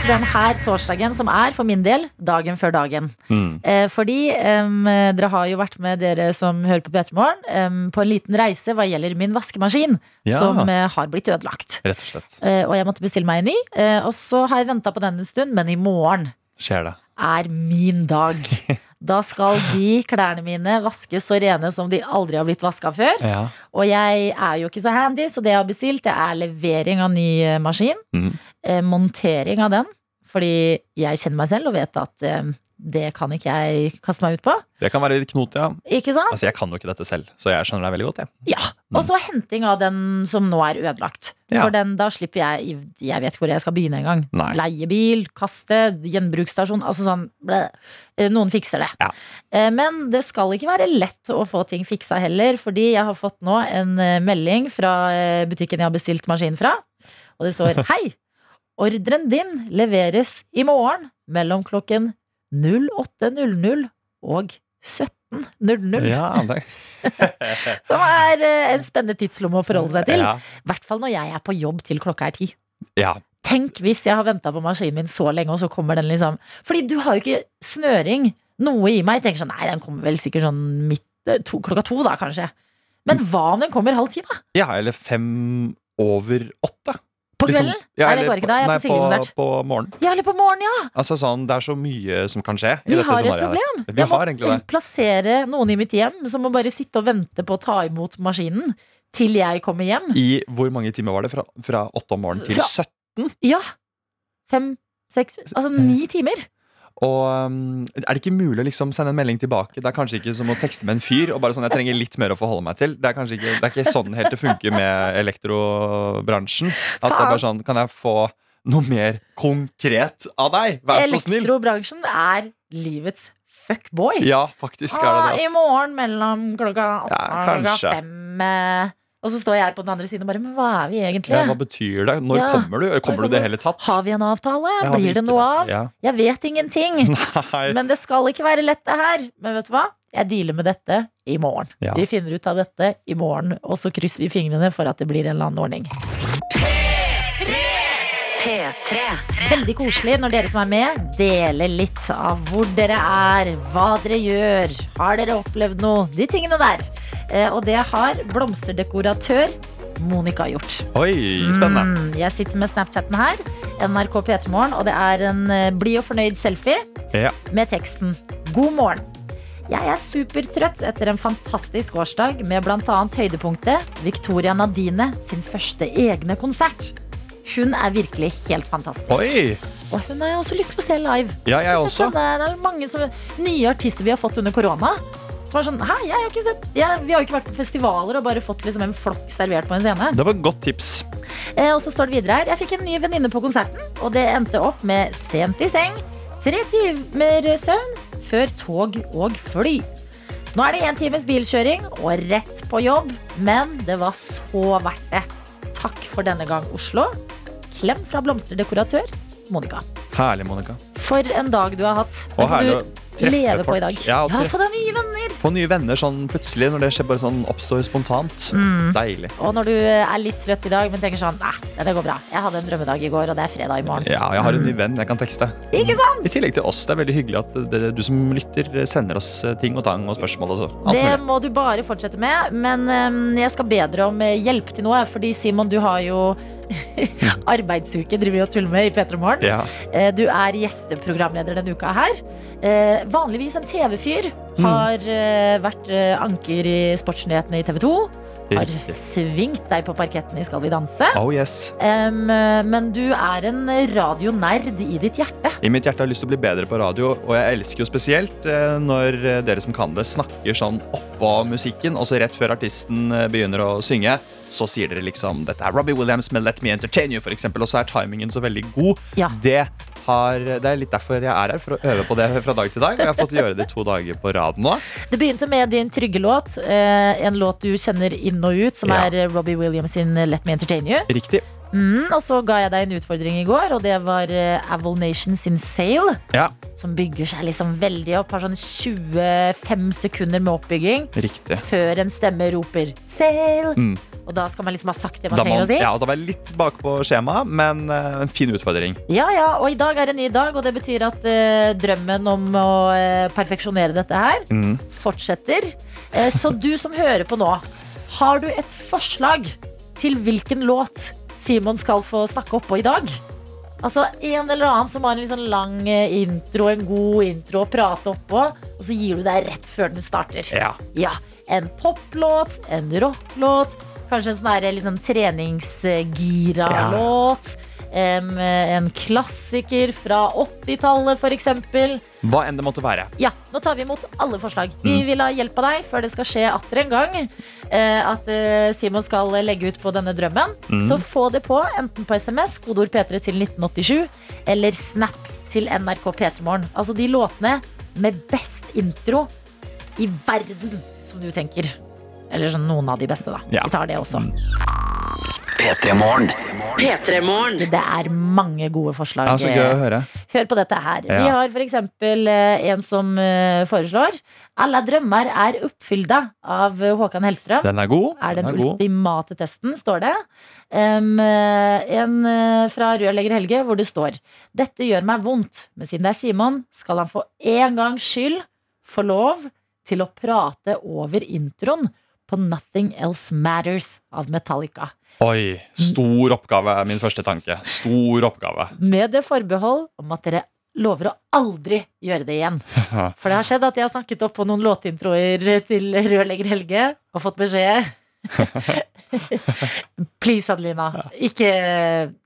Speaker 4: den her torsdagen, som er for min del dagen før dagen.
Speaker 6: Mm.
Speaker 4: Eh, fordi um, dere har jo vært med dere som hører på P3 Morgen, um, på en liten reise hva gjelder min vaskemaskin,
Speaker 6: ja.
Speaker 4: som uh, har blitt ødelagt.
Speaker 6: Rett og slett.
Speaker 4: Eh, og jeg måtte bestille meg en ny. Eh, og så har jeg venta på den en stund, men i morgen
Speaker 6: Skjer det.
Speaker 4: er min dag. Da skal de klærne mine vaskes så rene som de aldri har blitt vaska før.
Speaker 6: Ja.
Speaker 4: Og jeg er jo ikke så handy, så det jeg har bestilt, det er levering av ny eh, maskin.
Speaker 6: Mm.
Speaker 4: Eh, montering av den. Fordi jeg kjenner meg selv og vet at eh, det kan ikke jeg kaste meg ut på.
Speaker 6: Det kan være litt knot, ja.
Speaker 4: Ikke sant?
Speaker 6: Altså, Jeg kan jo ikke dette selv, så jeg skjønner deg veldig godt. Jeg.
Speaker 4: Ja. Og så henting av den som nå er ødelagt.
Speaker 6: Ja.
Speaker 4: For den, da slipper jeg Jeg vet ikke hvor jeg skal begynne engang. Leie bil, kaste, gjenbruksstasjon. Altså sånn bleh. Eh, Noen fikser det.
Speaker 6: Ja.
Speaker 4: Eh, Men det skal ikke være lett å få ting fiksa heller, fordi jeg har fått nå en eh, melding fra butikken jeg har bestilt maskin fra. Og det står Hei! Ordren din leveres i morgen mellom klokken 08.00 og 17.00.
Speaker 6: Ja,
Speaker 4: Som er eh, en spennende tidslomme å forholde seg til.
Speaker 6: ja.
Speaker 4: Hvert fall når jeg er på jobb til klokka er ti.
Speaker 6: ja.
Speaker 4: Tenk hvis jeg har venta på maskinen min så lenge, og så kommer den liksom Fordi du har jo ikke snøring. Noe i meg tenker sånn Nei, den kommer vel sikkert sånn midt, eh, to, klokka to, da, kanskje. Men hva om den kommer halv ti, da?
Speaker 6: ja, eller fem over åtte.
Speaker 4: På
Speaker 6: Liksom-
Speaker 4: kvelden?
Speaker 6: Ja,
Speaker 4: nei, det
Speaker 6: eller
Speaker 4: går ikke da. Jeg er
Speaker 6: nei,
Speaker 4: på Silje-konsert.
Speaker 6: På, på morgenen.
Speaker 4: Ja, eller på morgenen, ja.
Speaker 6: Altså sånn, Det er så mye som kan skje.
Speaker 4: Vi har et problem.
Speaker 6: Vi
Speaker 4: Jeg
Speaker 6: har egentlig det.
Speaker 4: plassere noen i mitt hjem som må bare sitte og vente på å ta imot maskinen til jeg kommer hjem.
Speaker 6: I hvor mange timer var det? Fra, fra åtte om morgenen til
Speaker 4: Fra-
Speaker 6: 17?
Speaker 4: Ja. Fem, seks Altså ni timer.
Speaker 6: Og um, er det ikke mulig å liksom sende en melding tilbake? Det er kanskje ikke som å tekste med en fyr. Og bare sånn, jeg trenger litt mer å forholde meg til Det er kanskje ikke, det er ikke sånn helt det funker med elektrobransjen. At det er bare sånn, Kan jeg få noe mer konkret av deg? Vær så snill!
Speaker 4: Elektrobransjen er livets fuckboy.
Speaker 6: Ja, faktisk er det
Speaker 4: det.
Speaker 6: det.
Speaker 4: I morgen mellom klokka åtte og klokka fem. Og så står jeg på den andre siden og bare Men hva er vi egentlig?
Speaker 6: Ja, hva betyr det? Når
Speaker 4: Ja.
Speaker 6: kommer du? Kommer du i det hele tatt?
Speaker 4: Har vi en avtale?
Speaker 6: Ja,
Speaker 4: Blir det noe av? Jeg vet ingenting.
Speaker 6: Nei.
Speaker 4: Men det skal ikke være lett, det her. Men vet du hva? Jeg dealer med dette i morgen. Vi finner ut av dette i morgen, og så krysser vi fingrene for at det blir en eller annen ordning.
Speaker 3: P3.
Speaker 4: Veldig koselig når dere som er med, deler litt av hvor dere er, hva dere gjør. Har dere opplevd noe? De tingene der. Eh, og det har blomsterdekoratør Monica har gjort.
Speaker 6: Oi, spennende.
Speaker 4: Mm, jeg sitter med Snapchatten her, NRK P3morgen, og det er en eh, blid og fornøyd selfie
Speaker 6: Ja.
Speaker 4: med teksten 'God morgen'. Jeg er supertrøtt etter en fantastisk årsdag med bl.a. høydepunktet Victoria Nadine sin første egne konsert. Hun er virkelig helt fantastisk.
Speaker 6: Oi!
Speaker 4: Og hun har jeg også lyst til å se live.
Speaker 6: Ja, jeg
Speaker 4: Så
Speaker 6: også.
Speaker 4: Det er mange som, nye artister vi har fått under korona. Som er sånn, Hæ, jeg har ikke sett jeg, Vi har jo ikke vært på festivaler og bare fått liksom en flokk servert på en scene.
Speaker 6: Det var et godt tips.
Speaker 4: Eh, og så står det videre her Jeg fikk en ny venninne på konserten, og det endte opp med sent i seng, tre timer søvn før tog og fly. Nå er det én times bilkjøring og rett på jobb, men det var så verdt det. Takk for denne gang, Oslo. Klem fra blomsterdekoratør Monica.
Speaker 6: Herlig, Monica.
Speaker 4: For en dag du har hatt.
Speaker 6: Og herlig
Speaker 4: du leve på i dag.
Speaker 6: Ja,
Speaker 4: Ja, få deg nye venner.
Speaker 6: Få nye venner sånn plutselig, når det skjer bare sånn oppstår spontant.
Speaker 4: Mm.
Speaker 6: Deilig.
Speaker 4: Og når du er litt trøtt i dag, men tenker sånn Nei, det går bra. Jeg hadde en drømmedag i går, og det er fredag i morgen.
Speaker 6: Ja, jeg har en ny venn jeg kan tekste.
Speaker 4: Ikke sant?
Speaker 6: I tillegg til oss. Det er veldig hyggelig at det, du som lytter, sender oss eh, ting og tang og spørsmål og så.
Speaker 4: Det
Speaker 6: mulig.
Speaker 4: må du bare fortsette med. Men øhm, jeg skal be dere om eh, hjelp til noe. Fordi Simon, du har jo arbeidsuke driver vi og tuller med i P3 Morgen.
Speaker 6: Ja.
Speaker 4: Eh, Du er gjesteprogramleder denne uka her. Vanligvis en TV-fyr. Har uh, vært uh, anker i sportsnyhetene i TV 2. Har
Speaker 6: Riktig.
Speaker 4: svingt deg på parketten i Skal vi danse.
Speaker 6: Oh yes.
Speaker 4: Eh, men du er en radionerd i ditt hjerte.
Speaker 6: I mitt hjerte har jeg lyst til å bli bedre på radio, og jeg elsker jo spesielt når dere som kan det, snakker sånn oppå musikken, og så rett før artisten begynner å synge, så sier dere liksom dette er Robbie Williams med Let Me Entertain You, eksempel, og så er timingen så veldig god.
Speaker 4: Ja.
Speaker 6: Det, har, det er litt derfor jeg er her, for å øve på det fra dag til dag, og jeg har fått gjøre det to dager på rad nå.
Speaker 4: Det begynte med din trygge låt. eh, En låt du kjenner inn og ut, som
Speaker 6: Ja.
Speaker 4: er eh, Robbie Williams sin Let Me Entertain You.
Speaker 6: Riktig.
Speaker 4: Mm, og så ga jeg deg en utfordring i går, og det var eh, Avol Nation sin Sail.
Speaker 6: Ja,
Speaker 4: Som bygger seg liksom veldig opp. Har sånn 25 sekunder med oppbygging
Speaker 6: riktig.
Speaker 4: før en stemme roper 'sail'.
Speaker 6: Mm.
Speaker 4: Og da skal man liksom ha sagt det man
Speaker 6: Da,
Speaker 4: trenger å si.
Speaker 6: ja, da var jeg litt bak på skjemaet, men uh, en fin utfordring.
Speaker 4: Ja, ja, og i dag er en ny dag, og det betyr at uh, drømmen om å uh, perfeksjonere dette her
Speaker 6: Mm.
Speaker 4: fortsetter. Så du som hører på nå, har du et forslag til hvilken låt Simon skal få snakke oppå i dag? Altså En eller annen som har en sånn lang intro, en god intro å prate oppå, og så gir du deg rett før den starter.
Speaker 6: Ja.
Speaker 4: Ja, En poplåt, en rocklåt, kanskje en sånn liksom, litt sånn treningsgira-låt. Um, en klassiker fra 80-tallet, f.eks.
Speaker 6: Hva enn det måtte være.
Speaker 4: Ja, nå tar vi imot alle forslag. Vi
Speaker 6: Mm.
Speaker 4: vil ha hjelp av deg før det skal skje atter en gang. uh, at uh, Simon skal legge ut på denne drømmen.
Speaker 6: Mm.
Speaker 4: Så få det på, enten på SMS, kodeord P3 til 1987, eller Snap til NRK P3morgen. Altså de låtene med best intro i verden, som du tenker. Eller sånn noen av de beste, da.
Speaker 6: Ja.
Speaker 4: Vi tar det også.
Speaker 2: P3 Morgen.
Speaker 4: Det er mange gode forslag.
Speaker 6: Ja, så gøy å høre.
Speaker 4: Hør på dette her. Vi
Speaker 6: Ja.
Speaker 4: har f.eks. en som eh, foreslår 'Alle drømmer er oppfylda' av eh, Håkan Hellstrøm.
Speaker 6: Den er god.
Speaker 4: er den
Speaker 6: den er god.
Speaker 4: ultimate testen, står det. Eh, en eh, fra rørlegger Helge hvor det står Dette gjør meg vondt, men siden det er Simon, skal han for en gangs skyld få lov til å prate over introen på Nothing Else Matters av Metallica.
Speaker 6: Oi, stor oppgave er min første tanke. Stor oppgave.
Speaker 4: Med det forbehold om at dere lover å aldri gjøre det igjen. For det har skjedd at jeg har snakket opp på noen låtintroer til rørlegger Helge og fått beskjed Please, Adelina. Ikke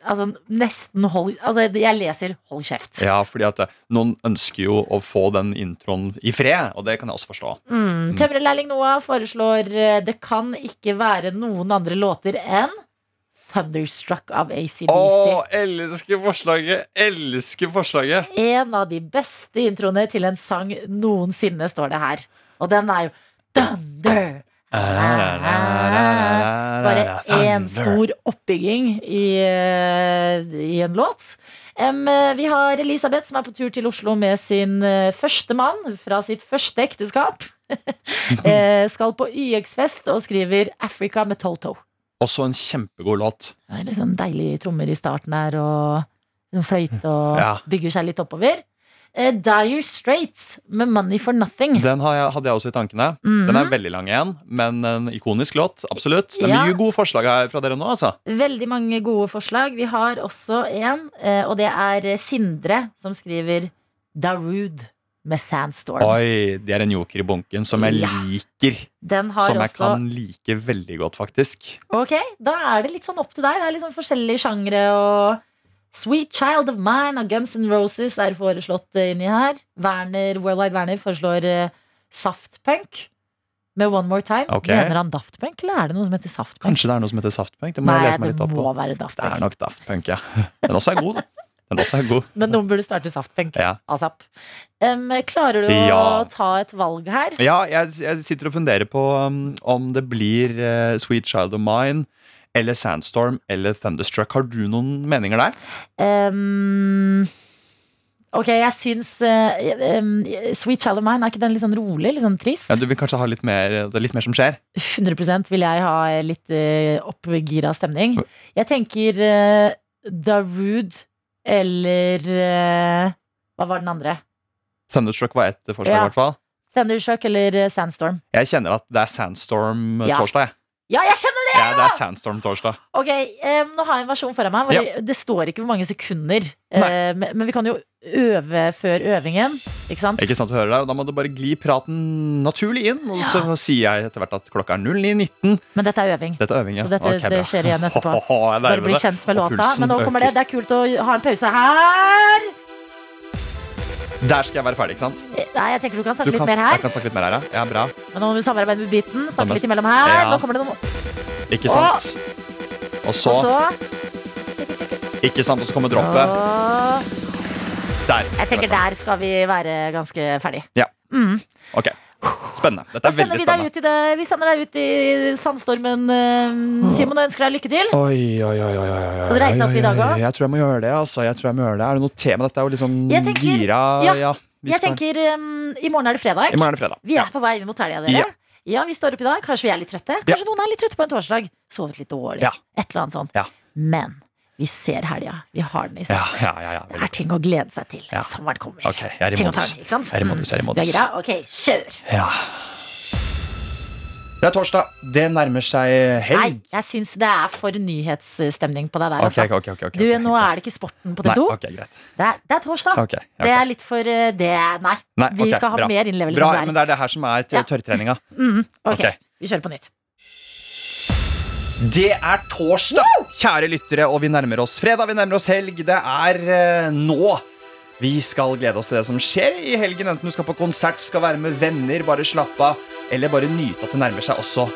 Speaker 4: Altså, nesten hold Altså, jeg leser 'hold kjeft'.
Speaker 6: Ja, fordi at eh, noen ønsker jo å få den introen i fred, og det kan jeg også forstå.
Speaker 4: Mm. Tømrerlærling Noah foreslår eh, det kan ikke være noen andre låter enn Thunderstruck av ACDC.
Speaker 6: Å, elsker forslaget! Elsker forslaget!
Speaker 4: En av de beste introene til en sang noensinne, står det her. Og den er jo Thunder! Bare én stor oppbygging i, eh, i en låt. Eh, vi har Elisabeth som er på tur til Oslo med sin eh, første mann fra sitt første ekteskap. Eh, skal på YX-fest og skriver 'Africa' med Toto.
Speaker 6: Også en kjempegod låt.
Speaker 4: Det er litt sånn deilige trommer i starten her, og en fløyte og
Speaker 6: Ja.
Speaker 4: bygger seg litt oppover. Eh, Dire Straits med Money for Nothing.
Speaker 6: Den har jeg, hadde jeg også i tankene. Den er veldig lang igjen, men en ikonisk låt. Absolutt. Det er
Speaker 4: Mhm. Ja.
Speaker 6: mye gode forslag her fra dere nå, altså.
Speaker 4: Veldig mange gode forslag. Vi har også en, uh, og det er Sindre som skriver Darude med Sandstorm.
Speaker 6: Oi, det er en joker i bunken som jeg
Speaker 4: Ja.
Speaker 6: liker.
Speaker 4: Den har
Speaker 6: Som jeg
Speaker 4: også
Speaker 6: kan like veldig godt, faktisk.
Speaker 4: Ok, da er det litt sånn opp til deg. Det er litt sånn forskjellige sjangre og Sweet Child of Mine av Guns N' Roses er foreslått eh, inni her. Werner, Worldwide Werner foreslår eh, Saftpunk med One More Time.
Speaker 6: Okay.
Speaker 4: Mener han Daft Punk, eller er det noe som heter Saftpunk?
Speaker 6: Kanskje det er noe som heter Saftpunk? Det må
Speaker 4: Nei,
Speaker 6: jeg lese meg litt opp på.
Speaker 4: være Daft
Speaker 6: Det er nok Daft Punk, ja. Den også er god, da. Den også er god.
Speaker 4: Men noen burde starte Saftpunk.
Speaker 6: Ja.
Speaker 4: ASAP. Um, klarer du å ta et valg her?
Speaker 6: Ja, jeg, jeg sitter og funderer på um, om det blir uh, Sweet Child of Mine eller Sandstorm eller Thunderstruck. Har du noen meninger der?
Speaker 4: Um, ok, jeg syns uh, um, Sweet of Mine, er ikke den litt sånn rolig? Litt sånn trist?
Speaker 6: Ja, du vil kanskje ha litt mer, det er litt mer som skjer?
Speaker 4: 100% vil jeg ha litt uh, oppgira stemning. Jeg tenker uh, Darude eller uh, Hva var den andre?
Speaker 6: Thunderstruck var ett forslag, i
Speaker 4: Ja.
Speaker 6: hvert fall.
Speaker 4: Thunderstruck eller Sandstorm?
Speaker 6: Jeg kjenner at det er Sandstorm
Speaker 4: Ja.
Speaker 6: torsdag. jeg.
Speaker 4: Ja, jeg kjenner det!
Speaker 6: Ja, det er Sandstorm torsdag.
Speaker 4: Ok, um, Nå har jeg en versjon foran meg. Hvor
Speaker 6: Ja.
Speaker 4: det, det står ikke hvor mange sekunder. eh, men, vi kan jo øve før øvingen. Ikke sant?
Speaker 6: Ikke sant du hører der, og Da må du bare gli praten naturlig inn. Og så sier jeg etter hvert at klokka er 09.19.
Speaker 4: Men dette er øving.
Speaker 6: Dette er øving, ja.
Speaker 4: Så dette-
Speaker 6: okay,
Speaker 4: det skjer igjen etterpå. Bare bli kjent med låta. Men nå kommer det. Det er kult å ha en pause her.
Speaker 6: Der skal jeg være ferdig, ikke sant?
Speaker 4: Eh, Nei, jeg tenker du kan
Speaker 6: Du
Speaker 4: snakke litt mer her.
Speaker 6: Jeg kan snakke litt mer her, ja. ja bra.
Speaker 4: Men nå må vi samarbeide med beaten. Snakke
Speaker 6: må-
Speaker 4: litt imellom her.
Speaker 6: Ja.
Speaker 4: Nå kommer det noen
Speaker 6: Ikke sant? Og så, Ikke sant, og så kommer droppet.
Speaker 4: og-
Speaker 6: Der.
Speaker 4: Jeg tenker der skal vi være ganske ferdig.
Speaker 6: Ja.
Speaker 4: Mm.
Speaker 6: Ok. Spennende. Dette er veldig
Speaker 4: vi
Speaker 6: spennende.
Speaker 4: ut i det. Vi sender deg ut i sandstormen, eh, Simon, og ønsker deg lykke til.
Speaker 6: Oi, oi, oi, oi, oi,
Speaker 4: Skal du reise deg opp i dag også?
Speaker 6: Jeg tror jeg må gjøre det. altså Jeg tror jeg må gjøre det Er det noe tema? Dette er jo litt sånn
Speaker 4: Jeg tenker-
Speaker 6: gira
Speaker 4: ja,
Speaker 6: vi
Speaker 4: Jeg
Speaker 6: skal-
Speaker 4: tenker um, I morgen er det fredag.
Speaker 6: I morgen er det fredag.
Speaker 4: Vi er på vei mot helga, dere.
Speaker 6: Ja.
Speaker 4: Ja. vi står opp i dag. Kanskje vi er litt trøtte. Kanskje noen er litt trøtte på en torsdag. Sovet litt dårlig.
Speaker 6: Ja.
Speaker 4: Et eller annet sånt.
Speaker 6: Ja.
Speaker 4: Men vi ser helga. Vi har den i
Speaker 6: Ja, ja, ja, ja,
Speaker 4: Det er ting å glede seg til. Sommeren kommer.
Speaker 6: Okay, jeg er i
Speaker 4: ting
Speaker 6: modus.
Speaker 4: ikke sant?
Speaker 6: Jeg er i modus, jeg er i
Speaker 4: modus. Du er gira? Ok, kjør!
Speaker 6: Ja. Det er torsdag. Det nærmer seg
Speaker 4: Nei,
Speaker 6: helg.
Speaker 4: jeg syns det er for nyhetsstemning på deg der.
Speaker 6: Okay,
Speaker 4: Altså.
Speaker 6: okay, okay, ok,
Speaker 4: Du, nå er det ikke sporten på
Speaker 6: Nei,
Speaker 4: TV2. Det, er, det er torsdag. Det er litt for uh, det Nei.
Speaker 6: Nei,
Speaker 4: Vi skal ha
Speaker 6: bra.
Speaker 4: mer innlevelse enn
Speaker 6: men
Speaker 4: det
Speaker 6: det er det her som er tørrtreninga.
Speaker 4: er. Mm, ok,
Speaker 6: Ok.
Speaker 4: vi kjører på nytt.
Speaker 6: Det er torsdag, kjære lyttere, og vi nærmer oss fredag. Vi nærmer oss helg. Det er eh, nå vi skal glede oss til det som skjer i helgen. Enten du skal på konsert, skal være med venner, bare slappe av, eller bare nyte at det nærmer seg også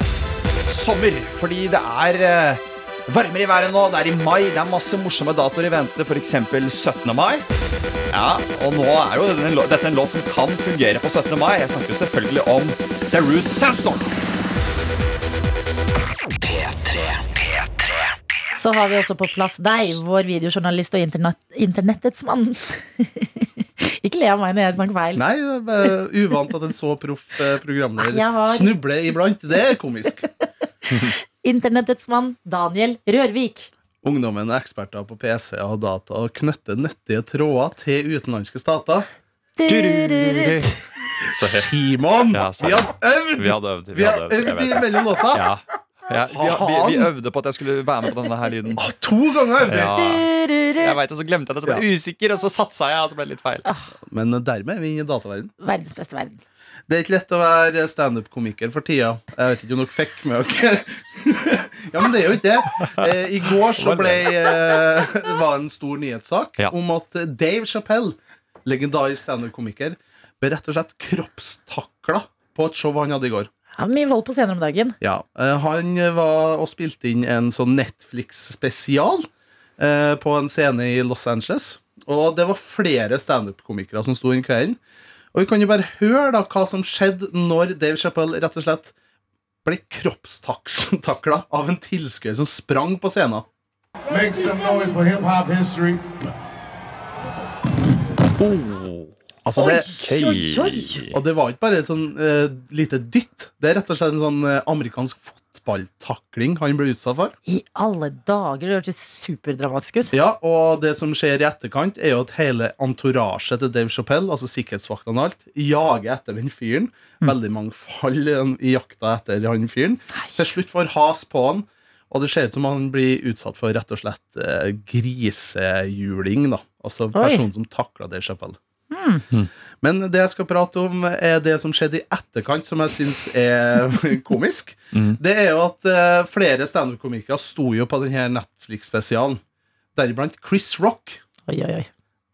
Speaker 6: sommer. Fordi det er eh, varmere i været nå. Det er i mai. Det er masse morsomme datoer i vente, f.eks. 17. mai. Ja, og nå er jo dette en låt som kan fungere på 17. mai. Jeg snakker jo selvfølgelig om The Root Sandstorm.
Speaker 4: Så har vi også på plass deg, vår videojournalist og internett, internettets mann. ikke le av meg når jeg snakker feil.
Speaker 9: Nei, det er uvant at en så proff eh, programleder
Speaker 4: har-
Speaker 9: snubler iblant. Det er komisk.
Speaker 4: Internettets mann, Daniel Rørvik.
Speaker 9: Ungdommen er eksperter på PC og data og knytter nyttige tråder til utenlandske stater. Simon!
Speaker 6: Ja,
Speaker 9: vi hadde øvd!
Speaker 6: Vi hadde øvd.
Speaker 9: Vi har
Speaker 6: jeg
Speaker 9: øvd
Speaker 6: vet det.
Speaker 9: mellom låta.
Speaker 6: Ja. Ja, vi, vi, vi øvde på at jeg skulle være med på denne her lyden.
Speaker 9: Ah, To ganger øvde!
Speaker 6: Ja. Jeg vet, og Så glemte jeg det, så ble jeg usikker, og så satsa jeg, og så ble det litt feil.
Speaker 9: Men dermed er vi i dataverden.
Speaker 4: Verdens beste verden.
Speaker 9: Det er ikke lett å være standup-komiker for tida. Jeg vet ikke om dere fikk med dere Ja, men det er jo ikke det. Eh, I går så ble eh, var en stor nyhetssak
Speaker 6: Ja.
Speaker 9: om at Dave Chappelle, legendarisk standup-komiker, ble rett og slett kroppstakla på et show han hadde i går.
Speaker 4: Ja, mye vold på scener om dagen.
Speaker 9: Ja, eh, Han var og spilte inn en sånn Netflix-spesial eh, på en scene i Los Angeles. Og det var flere standup-komikere som sto inn kvelden. Og vi kan jo bare høre da hva som skjedde når Dave Chappelle rett og slett ble kroppstakla av en tilskuer som sprang på scenen.
Speaker 10: Make some noise for hip hop history.
Speaker 9: Altså det,
Speaker 6: Ok.
Speaker 9: og det var ikke bare et sånn uh, lite dytt. Det er rett og slett en sånn uh, amerikansk fotballtakling han ble utsatt for.
Speaker 4: I alle dager, det hørtes superdramatisk ut.
Speaker 9: Ja, og det som skjer i etterkant, er jo at hele entorasjet til Dave Chappelle, altså sikkerhetsvaktene og alt, jager etter den fyren. Veldig mange fall i jakta etter han fyren. Til slutt får has på han, og det ser ut som han blir utsatt for rett og slett uh, grisehjuling, da. Altså personen som takla Dave Chappelle. Men det jeg skal prate om, er det som skjedde i etterkant, som jeg syns er komisk. Det er jo at eh, flere standup-komikere sto jo på denne Netflix-spesialen. Deriblant Chris Rock
Speaker 4: Oi, oi, oi.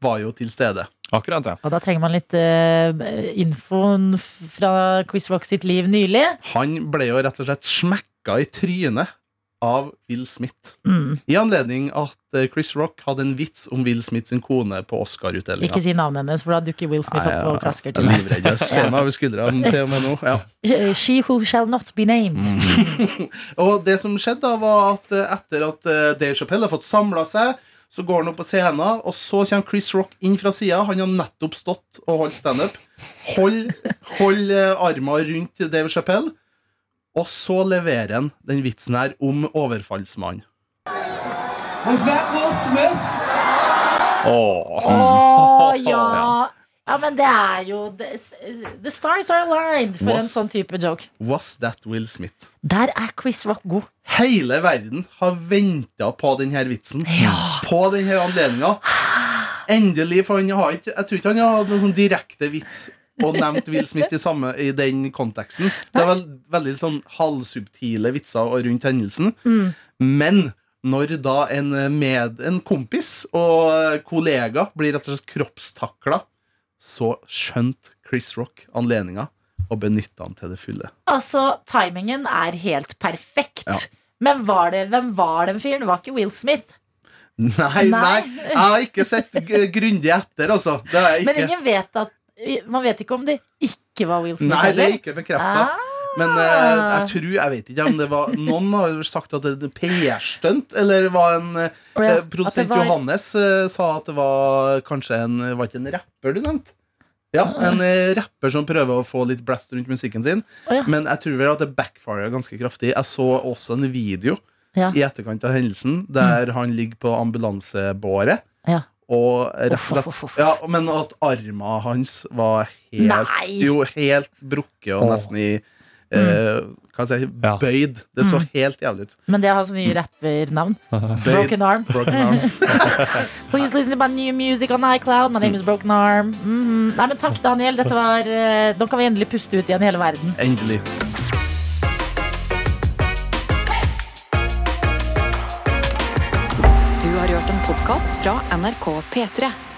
Speaker 9: var jo til stede.
Speaker 6: Akkurat, ja.
Speaker 4: Og da trenger man litt uh, info fra Chris Rock sitt liv nylig.
Speaker 9: Han ble jo rett og slett smekka i trynet av Will Smith.
Speaker 4: Mm.
Speaker 9: I anledning at eh, Chris Rock hadde en vits om Will Smith sin kone på Oscar-utdelinga.
Speaker 4: Ikke si navnet hennes, for da dukker Will Smith opp og klasker til
Speaker 9: livredd. Jeg ser meg over skuldrene til og med nå. Ja.
Speaker 4: She who shall not be named.
Speaker 9: Mm. Og det som skjedde da, var at eh, etter at eh, Dave Chappelle har fått samla seg, så går han opp på scenen, og så kommer Chris Rock inn fra sida. Han har nettopp stått og holdt standup. Hold, hold armene armen rundt Dave Chappelle, og så leverer han den vitsen her om overfallsmannen.
Speaker 4: Å ja! Ja, men det er jo The, the stars are aligned for en sånn type joke.
Speaker 9: Was that Will Smith?
Speaker 4: Der er Chris Rock god.
Speaker 9: Hele verden har venta på denne vitsen. Ja. På denne anledninga. Endelig, for han har ikke Jeg tror ikke han har hatt noen sånn direkte vits og nevnt Will Smith i, samme, i den konteksten. Det er vel, veldig sånn halvsubtile vitser rundt hendelsen. Men når da en, med, en kompis og kollega blir rett og slett kroppstakla, så skjønte Chris Rock anledninga og benytta han til det fulle.
Speaker 4: Altså, timingen er helt perfekt.
Speaker 9: Ja.
Speaker 4: Men var det, hvem var den fyren? Det var ikke Will Smith.
Speaker 9: Nei,
Speaker 4: Nei.
Speaker 9: nei, jeg har ikke sett grundig etter, altså.
Speaker 4: Men ingen vet at Man vet ikke om det ikke var Will Smith
Speaker 9: Nei, det er ikke bekrefta.
Speaker 4: Ah.
Speaker 9: Men eh, jeg tror, jeg vet ikke om det var Noen har sagt at det er PR-stunt, eller var en eh,
Speaker 4: oh, ja,
Speaker 9: Produsent
Speaker 4: var-
Speaker 9: Johannes eh, sa at det var kanskje en Var ikke en rapper du nevnte? Ja, en eh, rapper som prøver å få litt blast rundt musikken sin.
Speaker 4: Oh, ja.
Speaker 9: Men jeg tror vel at det backfirer ganske kraftig. Jeg så også en video
Speaker 4: Ja.
Speaker 9: i etterkant av hendelsen der han ligger på ambulansebåret.
Speaker 4: Ja.
Speaker 9: Og rett og slett ja, Men at arma hans var helt
Speaker 4: Nei!
Speaker 9: Jo, helt brukket og nesten i eh, Hva skal jeg si
Speaker 6: Ja.
Speaker 9: bøyd. Det så
Speaker 4: Mm.
Speaker 9: helt jævlig ut.
Speaker 4: Men det har sånn nye rappernavn. Broken Arm.
Speaker 9: Broken arm.
Speaker 4: Please listen to my new music on iCloud. My name is Broken Arm. Mhm. Nei, men Takk, Daniel. Dette var, eh, nå kan vi endelig puste ut igjen hele verden.
Speaker 9: Endelig.
Speaker 1: Podkast fra NRK P3.